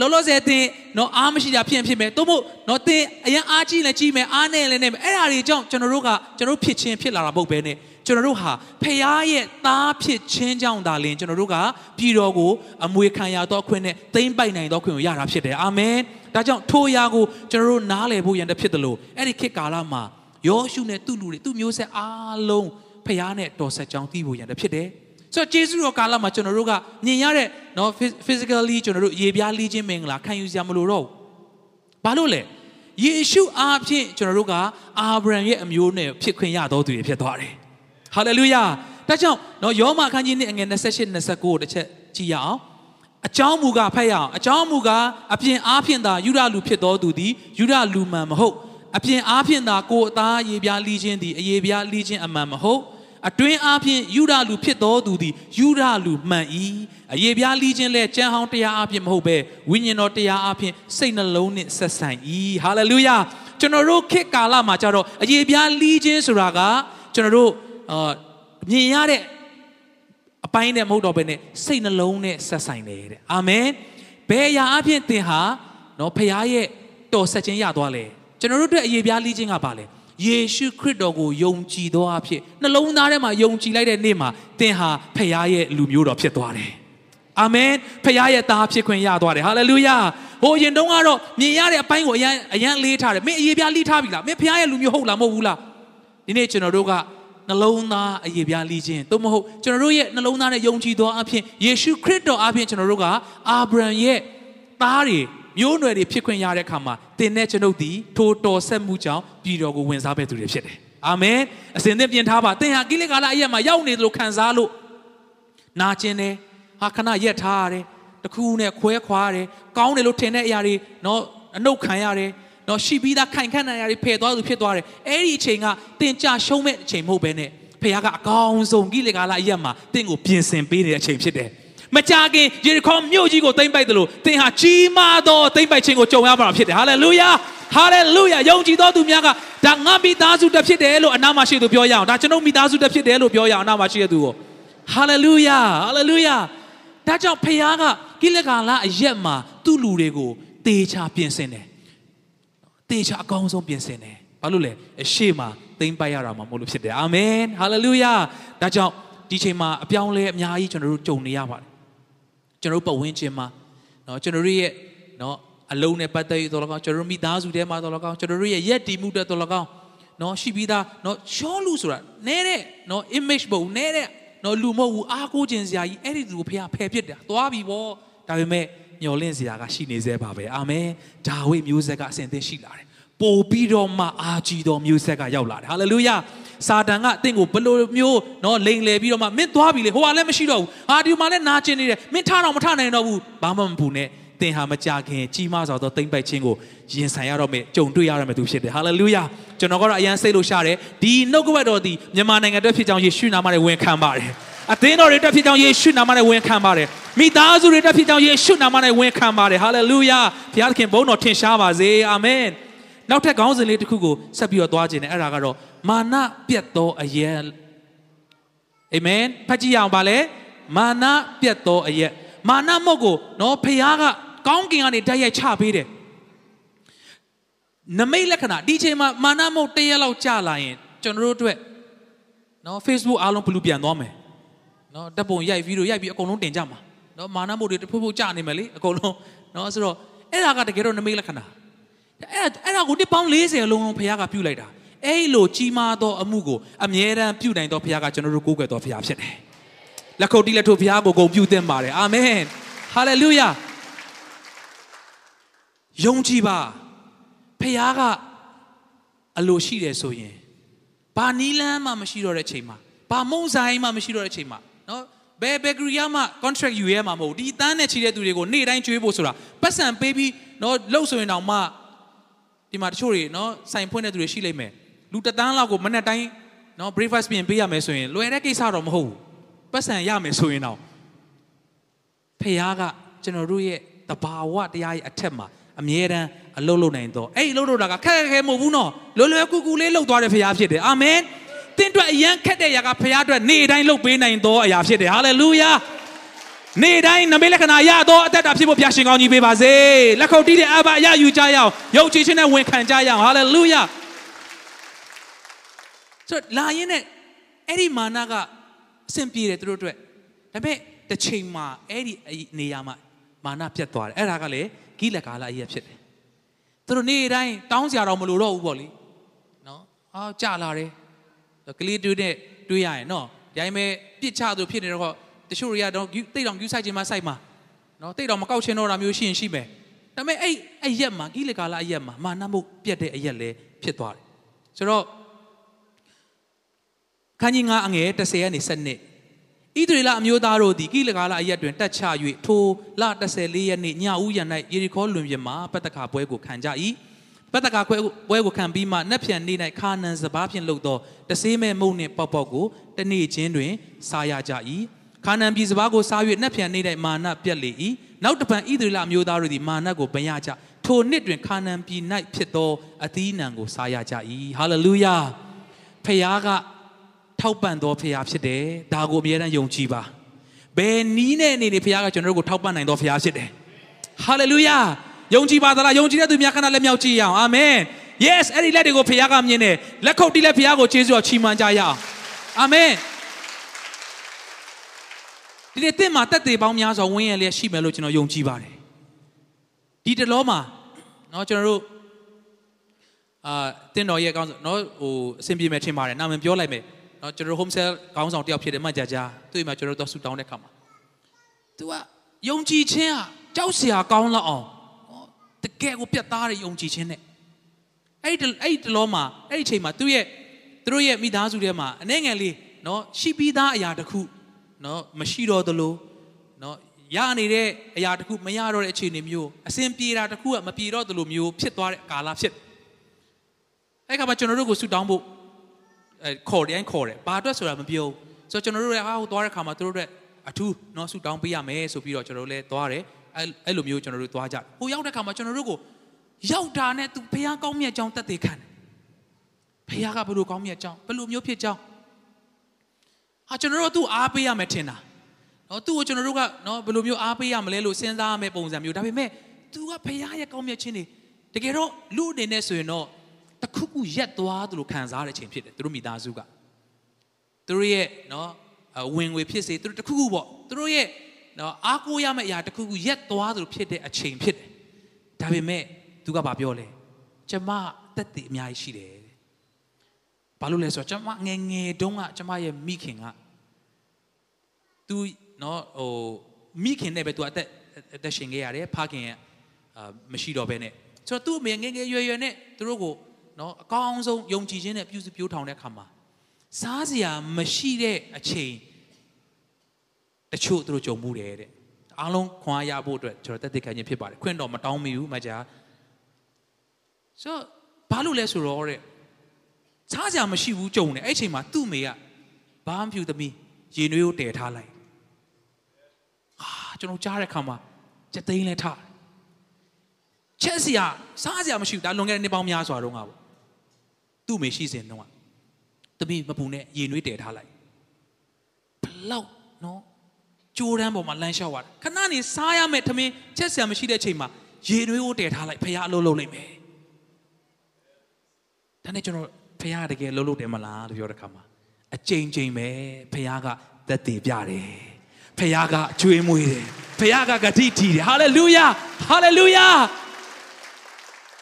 Speaker 1: လောလောဆယ်သင်နော်အားမရှိတာဖြစ်ဖြစ်မယ်သို့မဟုတ်နော်သင်အရင်အားကြီးလည်းကြီးမယ်အားနဲ့လည်းနဲ့မယ်အဲ့ဒါတွေကြောင့်ကျွန်တော်တို့ကကျွန်တော်တို့ဖြစ်ချင်းဖြစ်လာတာမဟုတ်ဘဲနဲ့ ကျွန်တော်တို့ဟာဖခင်ရဲ့သားဖြစ်ခြင်းကြောင့်သာလင်ကျွန်တော်တို့ကပြည်တော်ကိုအမွေခံရသောခွင့်နဲ့သိမ့်ပိုက်နိုင်သောခွင့်ကိုရတာဖြစ်တယ်အာမင်ဒါကြောင့်ထိုအရာကိုကျွန်တော်တို့နားလည်ဖို့ရန်တဖြစ်တယ်လို့အဲ့ဒီခေတ်ကာလမှာယောရှုနဲ့သူ့လူတွေသူ့မျိုးဆက်အားလုံးဖခင်နဲ့တော်ဆက်ကြောင်းသိဖို့ရန်တဖြစ်တယ်ဆိုတော့ဂျေဇုတော်ကာလမှာကျွန်တော်တို့ကမြင်ရတဲ့နော် physically ကျွန်တော်တို့ရေပြားလေးခြင်းမင်္ဂလာခံယူစရာမလိုတော့ဘူးဘာလို့လဲယေရှုအားဖြင့်ကျွန်တော်တို့ကအာဗြဟံရဲ့အမျိုးနဲ့ဖြစ်ခွင့်ရတော်သူတွေဖြစ်သွားတယ် ဟာလေလုယာဒါကြောင့်နော်ယောမအခန်းကြီး2အငယ်28 29ကိုတစ်ချက်ကြည့်ရအောင်အကြောင်းမူကားဖတ်ရအောင်အကြောင်းမူကားအပြင်အားဖြင့်သာယူရလူဖြစ်တော်သူသည်ယူရလူမှန်မဟုတ်အပြင်အားဖြင့်သာကိုယ်အသားရေပြားလီးခြင်းသည်အရေပြားလီးခြင်းအမှန်မဟုတ်အတွင်းအားဖြင့်ယူရလူဖြစ်တော်သူသည်ယူရလူမှန်၏အယေပြားလီးခြင်းလဲကြံဟောင်းတရားအားဖြင့်မဟုတ်ပဲဝိညာဉ်တော်တရားအားဖြင့်စိတ်နှလုံးနှင့်ဆက်ဆံ၏ဟာလေလုယာကျွန်တော်တို့ခေတ်ကာလမှာကြတော့အယေပြားလီးခြင်းဆိုတာကကျွန်တော်တို့ အာဘမြင်ရတဲ့အပိုင်းနဲ့မဟုတ်တော့ဘဲနဲ့စိတ်နှလုံးနဲ့ဆက်ဆိုင်တယ်တဲ့အာမင်ဘယ်အရာအဖြစ်သင်ဟာနော်ဖခင်ရဲ့တော်ဆက်ခြင်းရသွားလဲကျွန်တော်တို့အတွက်အရေးပြားလေးခြင်းကပါလဲယေရှုခရစ်တော်ကိုယုံကြည်သောအဖြစ်နှလုံးသားထဲမှာယုံကြည်လိုက်တဲ့နေ့မှာသင်ဟာဖခင်ရဲ့လူမျိုးတော်ဖြစ်သွားတယ်အာမင်ဖခင်ရဲ့သားဖြစ်ခွင့်ရသွားတယ်ဟာလေလုယာဟိုရင်တုန်းကတော့မြင်ရတဲ့အပိုင်းကိုအရန်အရန်လေးထားတယ်မင်းအရေးပြားလေးထားပြီလားမင်းဖခင်ရဲ့လူမျိုးဟုတ်လားမဟုတ်ဘူးလားဒီနေ့ကျွန်တော်တို့က နှလုံးသားအရေးပြားလေးခြင်းသို့မဟုတ်ကျွန်တော်တို့ရဲ့နှလုံးသားနဲ့ယုံကြည်သောအဖြစ်ယေရှုခရစ်တော်အဖြစ်ကျွန်တော်တို့ကအာဗြဟံရဲ့သားတွေမျိုးနွယ်တွေဖြစ်ခွင့်ရတဲ့အခါမှာသင်နဲ့ကျွန်ုပ်ဒီထိုတော်ဆက်မှုကြောင့်ပြည်တော်ကိုဝင်စားပဲသူတွေဖြစ်တယ်အာမင်အစဉ်သင်ပြင်ထားပါသင်ဟာကိလေသာအရက်မှာရောက်နေသလိုခံစားလို့နာကျင်တယ်ဟာခဏရက်ထားရတယ်တခုနဲ့ခွဲခွာရတယ်ကောင်းတယ်လို့ထင်တဲ့အရာတွေနော်အနှုတ်ခံရတယ် နော်ရှိပြီးသားခိုင်ခန့်တဲ့အရာတွေဖယ်သွားသူဖြစ်သွားတယ်အဲ့ဒီအချိန်ကသင်ကြရှုံးမဲ့အချိန်မဟုတ်ဘဲနဲ့ဖခင်ကအကောင်းဆုံးကိလေသာအရက်မှာသင်ကိုပြင်ဆင်ပေးနေတဲ့အချိန်ဖြစ်တယ်မကြခင်ယေရီခေါမြို့ကြီးကိုသိမ့်ပိုက်တယ်လို့သင်ဟာကြီးမားသောသိမ့်ပိုက်ခြင်းကိုကြုံရမှာဖြစ်တယ်ဟာလေလုယာဟာလေလုယာယုံကြည်သောသူများကဒါငါမိသားစုတစ်ဖြစ်တယ်လို့အနာမရှိသူပြောရအောင်ဒါကျွန်တော်မိသားစုတစ်ဖြစ်တယ်လို့ပြောရအောင်အနာမရှိတဲ့သူကိုဟာလေလုယာဟာလေလုယာဒါကြောင့်ဖခင်ကကိလေသာလအရက်မှာသူ့လူတွေကိုတေချာပြင်ဆင်တယ် တေချာအကောင်းဆုံးပြင်ဆင်တယ်ဘာလို့လဲအရှိမသိမ့်ပိုက်ရတာမှမဟုတ်လို့ဖြစ်တယ်အာမင်ဟာလေလုယာဒါကြောင့်ဒီချိန်မှာအပြောင်းလဲအများကြီးကျွန်တော်တို့ကြုံနေရပါတယ်ကျွန်တော်တို့ပတ်ဝန်းကျင်မှာเนาะကျွန်တော်တို့ရဲ့เนาะအလုံးနဲ့ပတ်သက်ရတော့လကောင်းကျွန်တော်တို့မိသားစုထဲမှာတော့လကောင်းကျွန်တော်တို့ရဲ့ရက်တီမှုတဲ့တော့လကောင်းเนาะရှိပြီးသားเนาะရှောလူဆိုတာနဲတဲ့เนาะ image ဘုံနဲတဲ့เนาะလူမဟုတ်ဘူးအားကိုးခြင်းစရာကြီးအဲ့ဒီလူကိုဖះဖယ်ဖြစ်တယ်သွားပြီပေါ့ဒါပေမဲ့ မျော်လင့်စရာကရှိနေသေးပါပဲအာမင်ဒါဝိမျိုးဆက်ကအစဉ်သင်ရှိလာတယ်ပို့ပြီးတော့မှအာကြီးတော်မျိုးဆက်ကရောက်လာတယ်ဟာလေလုယာစာတန်ကအသင်ကိုဘလို့မျိုးနော်လိန်လေပြီးတော့မှမင်းသွားပြီလေဟိုကလည်းမရှိတော့ဘူးဟာဒီမှာလည်းနာကျင်နေတယ်မင်းထားတော့မထနိုင်တော့ဘူးဘာမှမပူနဲ့သင်ဟာမကြခင်ကြီးမားစွာသောတိမ့်ပိုက်ခြင်းကိုရင်ဆိုင်ရတော့မယ်ကြုံတွေ့ရတော့မယ်သူဖြစ်တယ်ဟာလေလုယာကျွန်တော်ကတော့အရန်စိတ်လို့ရှာတယ်ဒီနှုတ်ကပတ်တော်ဒီမြန်မာနိုင်ငံအတွက်ဖြစ်ကြောင်းယေရှုနာမနဲ့ဝန်ခံပါတယ် အသင်းတော်တွေတက်ဖြစ်ကြောင်းယေရှုနာမနဲ့ဝန်ခံပါတယ်မိသားစုတွေတက်ဖြစ်ကြောင်းယေရှုနာမနဲ့ဝန်ခံပါတယ်ဟာလေလုယာဘုရားသခင်ဘုန်းတော်ထင်ရှားပါစေအာမင်နောက်ထပ်ခေါင်းစဉ်လေးတစ်ခုကိုဆက်ပြီးတော့သွားခြင်းနဲ့အဲ့ဒါကတော့မာနပြတ်သောအယက်အာမင်ဖတ်ကြည့်အောင်ပါလေမာနပြတ်သောအယက်မာနမုတ်ကိုနော်ဖခင်ကကောင်းကင်ကနေတိုက်ရိုက်ချပေးတယ်နမိတ်လက္ခဏာဒီချိန်မှာမာနမုတ်တရက်လောက်ကြာလာရင်ကျွန်တော်တို့အတွက်နော် Facebook အားလုံးဘလူးပြန်သွားမယ် နော်တပ်ပုံရိုက်ဗီဒီယိုရိုက်ပြီးအကုန်လုံးတင်ကြမှာနော်မာနမုတ်တွေတဖို့ဖို့ကြာနေမယ်လေအကုန်လုံးနော်ဆိုတော့အဲ့ဒါကတကယ်တော့နမိတ်လက္ခဏာအဲ့အဲ့ဒါကိုတစ်ပေါင်း40လုံးလုံးဘုရားကပြုတ်လိုက်တာအဲ့လိုကြီးမားသောအမှုကိုအမြဲတမ်းပြုနိုင်သောဘုရားကကျွန်တော်တို့ကိုးကွယ်သောဘုရားဖြစ်တယ်လက်ခုပ်တီးလက်ထိုးဘုရားကိုဂုဏ်ပြုသင့်ပါတယ်အာမင်ဟာလေလုယာယုံကြည်ပါဖခင်ကအလိုရှိတယ်ဆိုရင်ဘာနီလန်းမှမရှိတော့တဲ့ချိန်မှာဘာမုံဆိုင်မှမရှိတော့တဲ့ချိန်မှာ နော်ဘယ်ဘယ်ဂရီယာမှ contract ယူရဲမှာမဟုတ်ဒီတန်းနဲ့ချီတဲ့သူတွေကိုနေ့တိုင်းကျွေးဖို့ဆိုတာပတ်စံပေးပြီးနော်လှုပ်ဆိုရင်တောင်မှဒီမှာတချို့တွေနော်ဆိုင်ဖွင့်တဲ့သူတွေရှိလိမ့်မယ်လူတန်းလောက်ကိုမနေ့တိုင်းနော် breakfast ပြင်ပေးရမယ်ဆိုရင်လွယ်တဲ့ကိစ္စတော့မဟုတ်ဘူးပတ်စံရမယ်ဆိုရင်တော့ဖခင်ကကျွန်တော်တို့ရဲ့တဘာဝတရားရဲ့အထက်မှာအမြဲတမ်းအလုပ်လုပ်နိုင်တော့အဲ့ဒီအလုပ်လုပ်တာကခက်ခဲခဲမဟုတ်ဘူးနော်လွယ်လွယ်ကူကူလေးလုပ်သွားတဲ့ဖခင်ဖြစ်တယ်အာမင် သင်အတွက်အရန်ခက်တဲ့ຢာကဖခင်အတွက်နေ့တိုင်းလုပ်ပေးနိုင်သောအရာဖြစ်တယ်ဟာလေလုယာနေ့တိုင်းနမိတ်လက္ခဏာရသောအသက်တာဖြစ်ဖို့ဘုရားရှင်ကောင်းကြီးပေးပါစေလက်ခုပ်တီးတဲ့အဘအရယူကြရအောင်ယုံကြည်ခြင်းနဲ့ဝန်ခံကြရအောင်ဟာလေလုယာဆိုလာရင်နဲ့အဲ့ဒီမာနကအဆင်ပြေတယ်သူတို့အတွက်ဒါပေမဲ့တစ်ချိန်မှာအဲ့ဒီနေရာမှာမာနပြတ်သွားတယ်အဲ့ဒါကလေဂိလကာလအရေးဖြစ်တယ်သူတို့နေ့တိုင်းတောင်းစရာတော့မလိုတော့ဘူးပေါ့လေနော်အာကြာလာတယ် ကလေးတွေနဲ့တွေးရရင်နော်ဒီတိုင်းပဲပြစ်ချသူဖြစ်နေတော့တချို့တွေကတော့တိတ်တောင်ယူဆိုင်ခြင်းမဆိုင်မှာနော်တိတ်တောင်မကောက်ချင်တော့တာမျိုးရှိရင်ရှိမယ်ဒါပေမဲ့အဲ့အရက်မှာကိလေကာလအရက်မှာမာနမှုပြတ်တဲ့အရက်လည်းဖြစ်သွားတယ်ဆိုတော့ခန်းကြီး9အငယ်30ရက်နေ7နှစ်ဣသရေလအမျိုးသားတို့သည်ကိလကာလအရက်တွင်တက်ချ၍ထိုလ14ရက်နေ့ညဦးရန်၌ယေရီခေါလွန်ပြင်မှာပတ္တကာပွဲကိုခံကြ၏ ပတ္တကာပွဲကိုခံပြီးမှနက်ဖြန်နေ့၌ခါနန်စဘာဖြင့်လှုပ်သောတဆေးမဲ့မုံနှင့်ပေါက်ပေါက်ကိုတနေ့ချင်းတွင်စားရကြ၏ခါနန်ပြည်စဘာကိုစား၍နက်ဖြန်နေ့၌မာနပြက်လေ၏နောက်တပံဣသရေလအမျိုးသားတို့သည်မာနကိုပရကြထိုနှစ်တွင်ခါနန်ပြည်၌ဖြစ်သောအသီးနှံကိုစားရကြ၏ဟာလေလုယာဖခင်ကထောက်ပံ့တော်ဖခင်ဖြစ်တယ်ဒါကိုအမြဲတမ်းယုံကြည်ပါဘယ်နီးနဲ့အနေနဲ့ဖခင်ကကျွန်တော်တို့ကိုထောက်ပံ့နိုင်တော်ဖခင်ဖြစ်တယ်ဟာလေလုယာ ယုံကြည်ပါသလားယုံကြည်တဲ့သူများခဏလက်မြောက်ကြည့်ရအောင်အာမင် yes အဲ့ဒီလက်တွေကိုဖခင်ကမြင်တယ်လက်ခုပ်တီးလက်ဖခင်ကိုကျေးဇူးတော်ချီးမွမ်းကြရအောင်အာမင်ဒီနေ့တင့်မှာတက်သေးပေါင်းများစွာဝင်းရလျက်ရှိမယ်လို့ကျွန်တော်ယုံကြည်ပါတယ်ဒီတလောမှာเนาะကျွန်တော်တို့အာတင်းတော်ရဲ့ကောင်းเนาะဟိုအဆင်ပြေမယ်ထင်ပါတယ်နာမည်ပြောလိုက်မယ်เนาะကျွန်တော်တို့ home cell ကောင်းဆောင်တယောက်ဖြစ်တယ်မှကြာကြာသူ့မှာကျွန်တော်တို့ဆူတောင်းတဲ့ခါမှာ तू ကယုံကြည်ခြင်းကကြောက်စရာကောင်းလောက်အောင် တကယ်ကိုပြတ်သားတဲ့ယုံကြည်ခြင်းနဲ့အဲ့ဒီအဲ့ဒီတလောမှာအဲ့ဒီအချိန်မှာသူ့ရဲ့သူတို့ရဲ့မိသားစုထဲမှာအနှဲငယ်လေးနော်ရှိပြီးသားအရာတစ်ခုနော်မရှိတော့သလိုနော်ရနေတဲ့အရာတစ်ခုမရတော့တဲ့အခြေအနေမျိုးအစဉ်ပြေတာတစ်ခုကမပြေတော့သလိုမျိုးဖြစ်သွားတဲ့ကာလဖြစ်အဲ့ခါမှာကျွန်တော်တို့ကိုဆူတောင်းဖို့အဲခေါ်တယ်ခေါ်တယ်ဘာအတွက်ဆိုတာမပြောဆိုတော့ကျွန်တော်တို့လည်းအားကိုသွားတဲ့ခါမှာတို့တို့အတွက်အထူးနော်ဆူတောင်းပေးရမယ်ဆိုပြီးတော့ကျွန်တော်တို့လည်းသွားတယ် အဲ့အဲ့လိုမျိုးကျွန်တော်တို့သွားကြဟိုရောက်တဲ့ခါမှာကျွန်တော်တို့ကိုရောက်တာနဲ့သူဖះကောင်းမြတ်ကြောင်းတက်သေးခံတယ်ဖះကဘယ်လိုကောင်းမြတ်ကြောင်းဘယ်လိုမျိုးဖြစ်ကြောင်းဟာကျွန်တော်တို့သူ့အားပေးရမယ်ထင်တာနော်သူ့ကိုကျွန်တော်တို့ကနော်ဘယ်လိုမျိုးအားပေးရမလဲလို့စဉ်းစားရမယ့်ပုံစံမျိုးဒါပေမဲ့သူကဖះရဲ့ကောင်းမြတ်ခြင်းတွေတကယ်တော့လူအနေနဲ့ဆိုရင်တော့တခုခုရက်သွားသလိုခံစားရတဲ့အချိန်ဖြစ်တယ်သူတို့မိသားစုကသူတို့ရဲ့နော်ဝင်ငွေဖြစ်စေသူတို့တခုခုပေါ့သူတို့ရဲ့ နော်အားကိုးရမယ့်အရာတခုခုရက်သွားသလိုဖြစ်တဲ့အချိန်ဖြစ်တယ်ဒါပေမဲ့သူကဘာပြောလဲကျမတက်တည်အများကြီးရှိတယ်ဘာလို့လဲဆိုတော့ကျမငယ်ငယ်တုန်းကကျမရဲ့မိခင်ကသူနော်ဟိုမိခင်နဲ့ပဲသူအသက်အသက်ရှင်ခဲ့ရတယ်ဖခင်ရဲ့အာမရှိတော့ဘဲနဲ့ဆိုတော့သူ့အမေငယ်ငယ်ရွယ်ရွယ်နဲ့သူတို့ကိုနော်အကောင်းဆုံးယုံကြည်ခြင်းနဲ့ပြုစုပြောထောင်တဲ့အခါမှာစားစရာမရှိတဲ့အချိန် တချို့သူတို့ကြုံမှုတယ်တဲ့အားလုံးခွန်အားရဖို့အတွက်ကျွန်တော်တက်တက်ခံခြင်းဖြစ်ပါတယ်ခွင့်တော်မတောင်းမိဘူးမကြာဆိုတော့ဘာလို့လဲဆိုတော့တဲ့စားစရာမရှိဘူးကြုံတယ်အဲ့အချိန်မှာသူ့မေကဘာမှမပြုသမီးရေနွေးကိုတည်ထားလိုက်အာကျွန်တော်ကြားတဲ့ခါမှာချက်သိန်းလဲထားချက်စရာစားစရာမရှိဘူးဒါလွန်ခဲ့တဲ့နှစ်ပေါင်းများစွာတုန်းကပေါ့သူ့မေရှိစဉ်တုန်းကသမီးမပူနဲ့ရေနွေးတည်ထားလိုက်ဘလောက်နော် ကြိုးတန်းပေါ်မှာလမ်းလျှောက်ရတယ်ခဏနေစားရမယ်ထမင်းချက်စရာမရှိတဲ့အချိန်မှာရေနွေးကိုတည်ထားလိုက်ဖះအလုပ်လုပ်လိုက်မယ်ဒါနဲ့ကျွန်တော်ဖះတကယ်လှုပ်လှုပ်တယ်မလားလို့ပြောတဲ့ခါမှာအကြိမ်ကြိမ်ပဲဖះကသက်တည်ပြတယ်ဖះကကျွေးမွေးတယ်ဖះကဂတိထီတယ်ဟာလေလုယာဟာလေလုယာ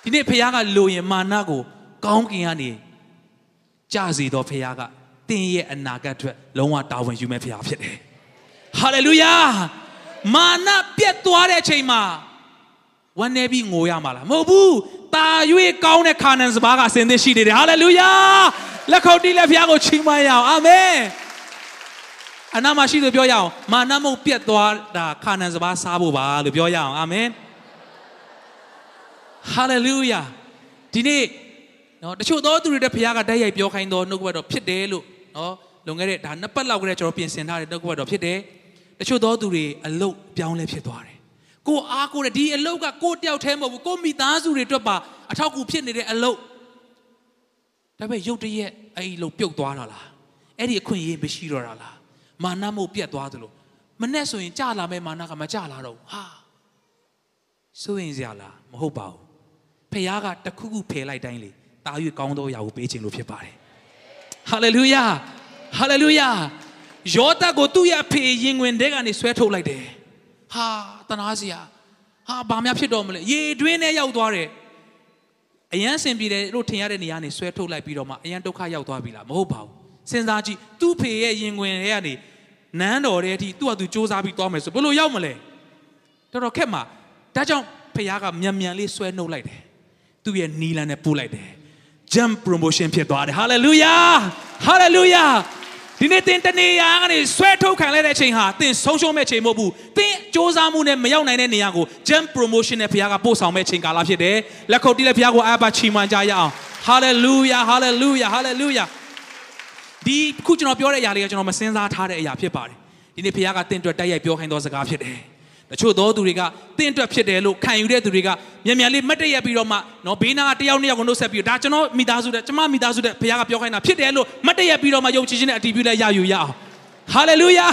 Speaker 1: ဒီနေ့ဖះကလိုရင်မာနကိုကောင်းကင်ကနေကြစီတော့ဖះကတင်းရဲ့အနာဂတ်အတွက်လုံးဝတာဝန်ယူမဲ့ဖះဖြစ်တယ် ဟာလေလုယာမာနပြတ်သွားတဲ့အချိန်မှာဝမ်းနေပြီးငိုရမှာလားမဟုတ်ဘူးတာ၍ကောင်းတဲ့ခါနန်စပါးကအစဉ်သစ်ရှိနေတယ်ဟာလေလုယာလက်ခုပ်တီးလက်ဖျားကိုချီးမွမ်းရအောင်အာမင်အနာမရှိလို့ပြောရအောင်မာနမုတ်ပြတ်သွားတာခါနန်စပါးစားဖို့ပါလို့ပြောရအောင်အာမင်ဟာလေလုယာဒီနေ့နော်တချို့သောသူတွေတဲ့ဖခင်ကတိုက်ရိုက်ပြောခိုင်းတော့နှုတ်ကပတ်တော်ဖြစ်တယ်လို့နော်လွန်ခဲ့တဲ့ဒါနှစ်ပတ်လောက်ကလေးကျွန်တော်ပြင်ဆင်ထားတဲ့နှုတ်ကပတ်တော်ဖြစ်တယ် တချို့သောသူတွေအလုတ်ပြောင်းလဲဖြစ်သွားတယ်ကိုအားကိုတဲ့ဒီအလုတ်ကကိုတယောက်တည်းမဟုတ်ဘူးကိုမိသားစုတွေအတွက်ပါအထောက်အကူဖြစ်နေတဲ့အလုတ်ဒါပေမဲ့ရုတ်တရက်အဲ့ဒီလုတ်ပြုတ်သွားတာလားအဲ့ဒီအခွင့်အရေးမရှိတော့တာလားမာနမို့ပြတ်သွားသလိုမနဲ့ဆိုရင်ကြာလာမဲ့မာနကမကြာလာတော့ဘူးဟာစိုးရင်စရာလားမဟုတ်ပါဘူးဖခင်ကတခုခုဖယ်လိုက်တိုင်းလေတာ၍ကောင်းသောအရာကိုပေးခြင်းလို့ဖြစ်ပါတယ်ဟာလေလုယာဟာလေလုယာ ယောသကိုသူ့ရဲ့အဖေရင်ဝင်တဲ့ကနေဆွဲထုတ်လိုက်တယ်ဟာတနာစရာဟာဘာများဖြစ်တော့မလဲရေတွင်းထဲရောက်သွားတယ်အရန်စင်ပြေတယ်လို့ထင်ရတဲ့နေရာနေဆွဲထုတ်လိုက်ပြီးတော့မှအရန်ဒုက္ခရောက်သွားပြီလားမဟုတ်ပါဘူးစဉ်းစားကြည့်သူ့ဖေရဲ့ရင်ဝင်ထဲကနေနန်းတော်ထဲအထိသူ့ဟာသူစူးစမ်းပြီးသွားမယ်ဆိုဘယ်လိုရောက်မလဲတော်တော်ခက်မှာဒါကြောင့်ဖခင်ကမြန်မြန်လေးဆွဲနှုတ်လိုက်တယ်သူ့ရဲ့နီလန်နဲ့ပို့လိုက်တယ် jump promotion ဖြစ်သွားတယ် hallelujah hallelujah ဒီနေ့တင်တနေရာကနေဆွဲထုတ်ခံလိုက်တဲ့အချိန်ဟာတင်ဆုံးရှုံးမဲ့ချိန်မဟုတ်ဘူးတင်စ조사မှုနဲ့မရောက်နိုင်တဲ့နေရာကို jump promotion နဲ့ဘုရားကပို့ဆောင်မဲ့ချိန်ကာလဖြစ်တယ်လက်ခုပ်တီးလက်ဘုရားကိုအားပါချီးမွမ်းကြရအောင် hallelujah hallelujah hallelujah ဒီခုကျွန်တော်ပြောတဲ့အရာလေးကကျွန်တော်မစင်စားထားတဲ့အရာဖြစ်ပါတယ်ဒီနေ့ဘုရားကတင့်အတွက်တိုက်ရိုက်ပြောခိုင်းသောစကားဖြစ်တယ် တချို့သောသူတွေကတင့်အတွက်ဖြစ်တယ်လို့ခံယူတဲ့သူတွေကမြန်မြန်လေးမတ်တရက်ပြီးတော့မှနော်ဘေးနာကတယောက်နှစ်ယောက်ကိုနှုတ်ဆက်ပြီးတော့ဒါကျွန်တော်မိသားစုတဲ့ကျမမိသားစုတဲ့ဘုရားကပြောခိုင်းတာဖြစ်တယ်လို့မတ်တရက်ပြီးတော့မှယုံကြည်ခြင်းနဲ့အတည်ပြုလဲရယူရအောင်ဟာလေလုယာ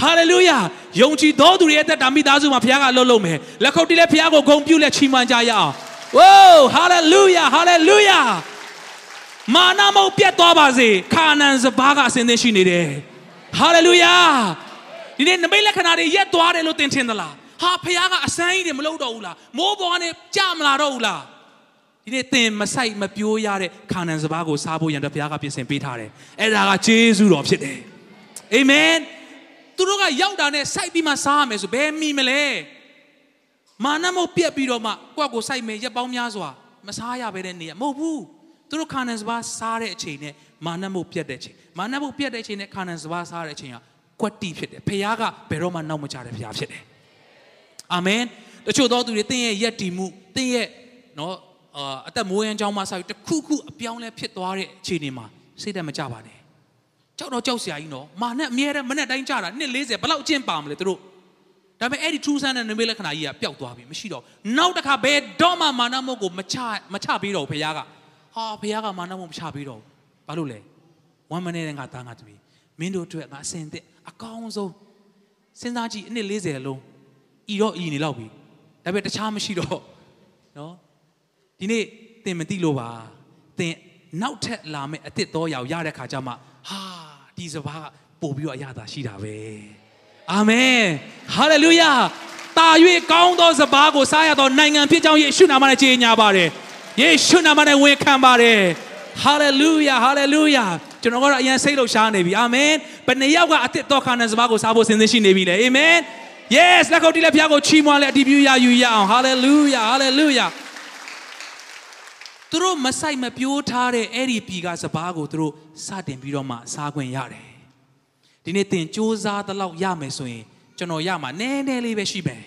Speaker 1: ဟာလေလုယာယုံကြည်သောသူတွေရဲ့တက်တာမိသားစုမှာဘုရားကအလုပ်လုပ်မယ်လက်ခုပ်တီးလဲဘုရားကိုဂုဏ်ပြုလဲချီးမွမ်းကြရအောင်ဝိုးဟာလေလုယာဟာလေလုယာမာနမုတ်ပြတ်သွားပါစေခါနန်စဘာကအစဉ်သင်းရှိနေတယ်ဟာလေလုယာ ဒီနေ့နမိတ်လက္ခဏာတွေရက်သွားတယ်လို့သင်ထင်သလားဟာဖခင်ကအစမ်းကြီးတွေမလုပ်တော့ဘူးလားမိုးပေါ်ကနေကြမလာတော့ဘူးလားဒီနေ့သင်မဆိုင်မပြိုးရတဲ့ခါနန်စဘာကိုစားဖို့ရန်တော့ဘုရားကပြင်ဆင်ပေးထားတယ်အဲ့ဒါကဂျေဇုတော်ဖြစ်တယ်အာမင်သူတို့ကရောက်တာနဲ့စိုက်ပြီးမှစားရမယ်ဆိုဘယ်မိမလဲမာနမုတ်ပြက်ပြီးတော့မှကိုယ့်ကိုစိုက်မယ်ရက်ပေါင်းများစွာမစားရဘဲတဲ့နေရမဟုတ်ဘူးသူတို့ခါနန်စဘာစားတဲ့အချိန်နဲ့မာနမုတ်ပြက်တဲ့အချိန်မာနမုတ်ပြက်တဲ့အချိန်နဲ့ခါနန်စဘာစားတဲ့အချိန်က ကွက်တီဖြစ်တယ်ဖခင်ကဘယ်တော့မှနောက်မချတဲ့ဖခင်ဖြစ်တယ်အာမင်တချို့သောသူတွေသင်ရဲ့ယက်တီမှုသင်ရဲ့နော်အာအသက်မိုးရန်ကြောင်းမှဆောက်တခုခုအပြောင်းလဲဖြစ်သွားတဲ့အခြေအနေမှာစိတ်သက်မကြပါနဲ့ကြောက်တော့ကြောက်စရာကြီးနော်မာနဲ့အမြဲတမ်းမနဲ့တိုင်းကြတာနှစ်40ဘယ်လောက်အကျင့်ပါမလဲသူတို့ဒါပေမဲ့အဲ့ဒီထူးဆန်းတဲ့နမိတ်လက္ခဏာကြီးကပျောက်သွားပြီမရှိတော့နောက်တစ်ခါဘယ်တော့မှမာနမုတ်ကိုမချမချပြီးတော့ဘုရားကဟာဘုရားကမာနမုတ်မချပြီးတော့ဘာလို့လဲဝမ်းမနဲ့ငါသားငါသမီးမင်းတို့အတွက်ငါအစင်တဲ့ အကောင်းဆုံးစဉ်းစားကြည့်အနှစ်40လုံးဤတော့ဤနေလောက်ပြီဒါပေမဲ့တခြားမရှိတော့နော်ဒီနေ့သင်မသိလို့ပါသင်နောက်ထပ်လာမယ့်အစ်စ်တော်ရောက်ရတဲ့ခါကျမှဟာဒီစဘာကပို့ပြီးတော့အရသာရှိတာပဲအာမင်ဟာလေလုယာတာ၍ကောင်းသောစဘာကိုစားရသောနိုင်ငံဖြစ်ကြောင်းယေရှုနာမနဲ့ကြေညာပါတယ်ယေရှုနာမနဲ့ဝန်ခံပါတယ်ဟာလေလုယာဟာလေလုယာ ကျွန်တော်ကတော့အရင်စိတ်လှုပ်ရှားနေပြီအာမင်ဘယ်နှယောက်ကအစ်စ်တော်ခါနဲ့စဘာကိုစားဖို့စဉ်းစားရှိနေပြီလေအာမင် yes လက်ခုပ်တီးလက်ဖျားကိုချီးမွမ်းလက်အတီးပြရယူရအောင် hallelujah hallelujah သူတို့မဆိုင်မပြိုးထားတဲ့အဲ့ဒီပြည်ကစပားကိုသူတို့စတင်ပြီးတော့မှစားခွင့်ရတယ်ဒီနေ့သင်စူးစမ်းတဲ့လောက်ရမယ်ဆိုရင်ကျွန်တော်ရမှာနည်းနည်းလေးပဲရှိမယ်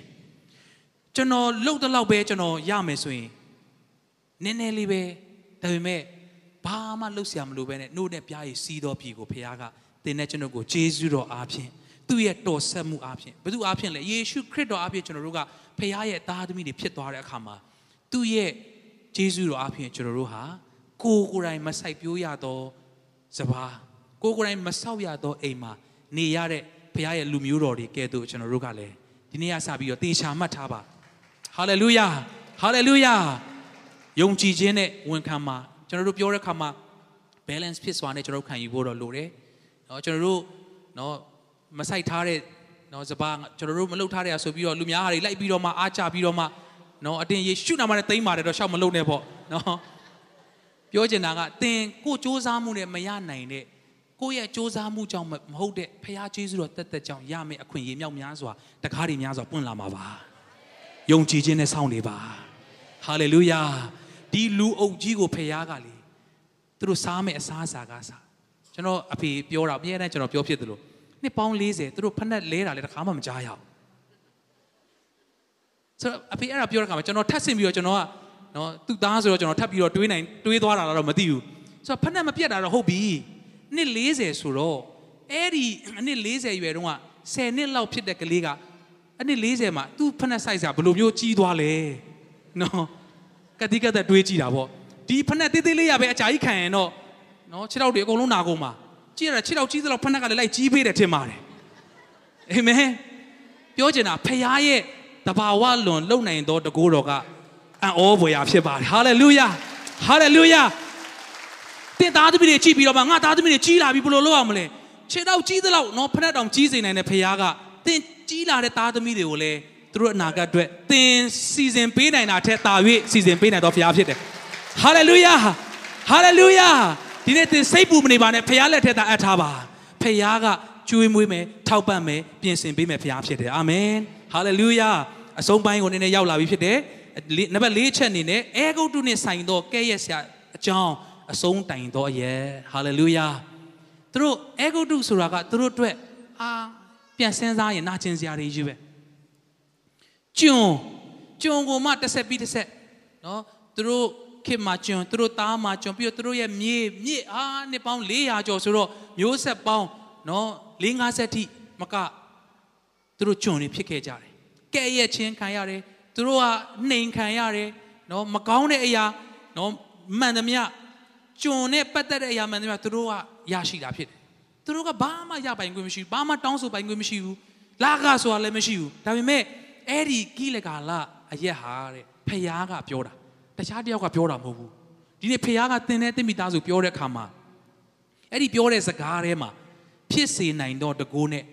Speaker 1: ကျွန်တော်လှုပ်တဲ့လောက်ပဲကျွန်တော်ရမယ်ဆိုရင်နည်းနည်းလေးပဲဒါပေမဲ့ ဘာမှလှုပ်ရှားမလို့ပဲနဲ့နှုတ်နဲ့ပြားရည်စီးတော်ပြည်ကိုဖခင်ကသင်နဲ့ကျွန်တော်ကိုဂျေဇုတော်အားဖြင့်သူ့ရဲ့တော်ဆက်မှုအားဖြင့်ဘယ်သူအားဖြင့်လဲယေရှုခရစ်တော်အားဖြင့်ကျွန်တော်တို့ကဖခင်ရဲ့သားသမီးတွေဖြစ်သွားတဲ့အခါမှာသူ့ရဲ့ဂျေဇုတော်အားဖြင့်ကျွန်တော်တို့ဟာကိုယ်ကိုယ်တိုင်မဆိုင်ပြိုးရသောစပါးကိုယ်ကိုယ်တိုင်မဆောက်ရသောအိမ်မှာနေရတဲ့ဖခင်ရဲ့လူမျိုးတော်တွေကဲ့သို့ကျွန်တော်တို့ကလည်းဒီနေ့ကစပြီးတော့တေချာမှတ်ထားပါဟာလေလုယာဟာလေလုယာယုံကြည်ခြင်းနဲ့ဝန်ခံမှာ ကျွန်တော်တို့ပြောတဲ့အခါမှာ balance ဖြစ်စွာနဲ့ကျွန်တော်ခံယူဖို့တော့လိုတယ်။နော်ကျွန်တော်တို့နော်မဆိုင်ထားတဲ့နော်စပါးကျွန်တော်တို့မလုပ်ထားတဲ့အဆိုပြီးတော့လူများဟာတွေလိုက်ပြီးတော့မှအားချပြီးတော့မှနော်အတင်ယေရှုနာမနဲ့တိမ့်ပါတယ်တော့ရှောက်မလုပ်နဲ့ပေါ့နော်ပြောချင်တာကတင်ကိုစူးစမ်းမှုနဲ့မရနိုင်တဲ့ကိုယ့်ရဲ့စူးစမ်းမှုကြောင့်မဟုတ်တဲ့ဖခင်ယေရှုတော်တသက်ကြောင့်ရမယ့်အခွင့်အရေးမြောက်များစွာတကားတွေများစွာပွင့်လာမှာပါယုံကြည်ခြင်းနဲ့စောင့်နေပါဟာလေလုယာ ဒီလူအုပ်ကြီးကိုဖခင်ကလေသူတို့စားမယ့်အစားအစာကစားကျွန်တော်အဖေပြောတာအများနဲ့ကျွန်တော်ပြောဖြစ်တယ်လို့နှစ်ပေါင်း40သူတို့ဖက်နဲ့လဲတာလည်းတစ်ခါမှမကြားရအောင်ဆိုတော့အဖေအဲ့ဒါပြောတဲ့ခါမှာကျွန်တော်ထပ်ဆင်ပြီးတော့ကျွန်တော်ကနော်သူ့သားဆိုတော့ကျွန်တော်ထပ်ပြီးတော့တွေးနိုင်တွေးသွားတာတော့မသိဘူးဆိုတော့ဖက်နဲ့မပြတ်တာတော့ဟုတ်ပြီနှစ်40ဆိုတော့အဲ့ဒီအနှစ်40ရွယ်တုန်းက10နှစ်လောက်ဖြစ်တဲ့ကလေးကအနှစ်40မှာသူ့ဖက်နဲ့ size ကဘယ်လိုမျိုးကြီးသွားလဲနော် ကတိကသက်တွေးကြည့်တာပေါ့ဒီဖက်နဲ့တေးသေးလေးရပဲအကြာကြီးခံရင်တော့နော်ခြေထောက်တွေအကုန်လုံးနာကုန်မှာကြည့်ရတာခြေထောက်ကြီးသလောက်ဖက်နဲ့ကလည်းလိုက်ကြီးပေးတယ်ထင်ပါတယ်အာမင်ပြောချင်တာဖခင်ရဲ့တဘာဝလွန်လုံနိုင်သောတကိုးတော်ကအံ့ဩဖွယ်ရာဖြစ်ပါတယ်ဟာလေလုယာဟာလေလုယာတင်သားသမီးတွေကြည့်ပြီးတော့မှငါသားသမီးတွေကြီးလာပြီဘယ်လိုလုပ်အောင်မလဲခြေတော့ကြီးသလောက်နော်ဖက်တောင်ကြီးစေနိုင်တဲ့ဖခင်ကတင်ကြီးလာတဲ့သားသမီးတွေကိုလည်း သူတို့အနာဂတ်အတွက်တင်စီစဉ်ပေးနိုင်တာထက်တာ၍စီစဉ်ပေးနိုင်တော်ဖခင်ဖြစ်တယ်ဟာလေလုယာဟာလေလုယာဒီနေ့တင်စိတ်ပူမနေပါနဲ့ဖခင်လက်ထက်သာအပ်ထားပါဖခင်ကကျွေးမွေးမယ်ထောက်ပံ့မယ်ပြင်ဆင်ပေးမယ်ဖခင်ဖြစ်တယ်အာမင်ဟာလေလုယာအဆုံးပိုင်းကိုနည်းနည်းရောက်လာပြီဖြစ်တယ်နံပါတ်၄ချက်အနေနဲ့အဲဂုတ်တုနဲ့ဆိုင်သောကဲ့ရဲ့ဆရာအကြောင်းအဆုံးတိုင်သောအရဲ့ဟာလေလုယာသူတို့အဲဂုတ်တုဆိုတာကသူတို့အတွက်အာပြန်စင်းစားရင်နာကျင်စရာတွေကြီးပဲ ကျွန်ကျွန်ကိုမှတစ်ဆက်ပြီးတစ်ဆက်နော်သူတို့ခေမှာကျွန်သူတို့သားမှာကျွန်ပြီးတော့သူတို့ရဲ့မြေမြေအားနှစ်ပေါင်း400ကျော်ဆိုတော့မျိုးဆက်ပေါင်းနော်450ထိမကသူတို့ကျွန်တွေဖြစ်ခဲ့ကြတယ်ကဲ့ရဲ့ချင်းခံရတယ်သူတို့ကနှိမ်ခံရတယ်နော်မကောင်းတဲ့အရာနော်မှန်သမျှကျွန်နဲ့ပတ်သက်တဲ့အရာမှန်သမျှသူတို့ကရရှိတာဖြစ်တယ်သူတို့ကဘာမှရပိုင်ခွင့်မရှိဘူးဘာမှတောင်းဆိုပိုင်ခွင့်မရှိဘူးလာကဆိုတာလည်းမရှိဘူးဒါပေမဲ့ အဲ့ဒီကိလကာလအရက်ဟာတဲ့ဖယားကပြောတာတခြားတယောက်ကပြောတာမဟုတ်ဘူးဒီနေ့ဖယားကသင်တဲ့တင့်မိသားစုပြောတဲ့အခါမှာအဲ့ဒီပြောတဲ့စကားထဲမှာဖြစ်စေနိုင်တော့တကိုးနဲ့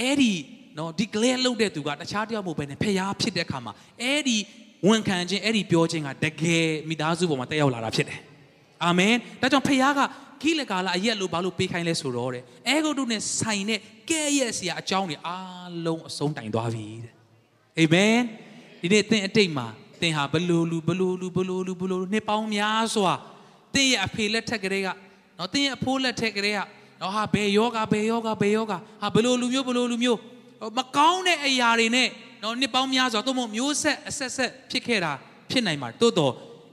Speaker 1: အဲ့ဒီနော်ဒီ clear လုပ်တဲ့သူကတခြားတယောက်မဟုတ်ဘဲနဲ့ဖျားဖြစ်တဲ့အခါမှာအဲ့ဒီဝန်ခံခြင်းအဲ့ဒီပြောခြင်းကတကယ်မိသားစုပေါ်မှာတက်ရောက်လာတာဖြစ်တယ်အာမင်ဒါကြောင့်ဖျားကကိလကာလအရက်လို့ဘာလို့ပေးခိုင်းလဲဆိုတော့တဲ့အဲဂုတ်တို့နဲ့ဆိုင်တဲ့ကဲ့ရဲ့စရာအကြောင်းတွေအားလုံးအဆုံးတိုင်သွားပြီတဲ့ အာမင်ဒီနေ့သင်အတိတ်မှာသင်ဟာဘလူလူဘလူလူဘလူလူဘလူလူနှစ်ပေါင်းများစွာသင်ရဲ့အဖေလက်ထက်ကလေးကနော်သင်ရဲ့အဖိုးလက်ထက်ကလေးကနော်ဟာဘယ်ယောဂဘယ်ယောဂဘယ်ယောဂဟာဘလူလူမျိုးဘလူလူမျိုးမကောင်းတဲ့အရာတွေနဲ့နော်နှစ်ပေါင်းများစွာသို့မဟုတ်မျိုးဆက်အဆက်ဆက်ဖြစ်ခဲ့တာဖြစ်နိုင်မှာတိုးတော့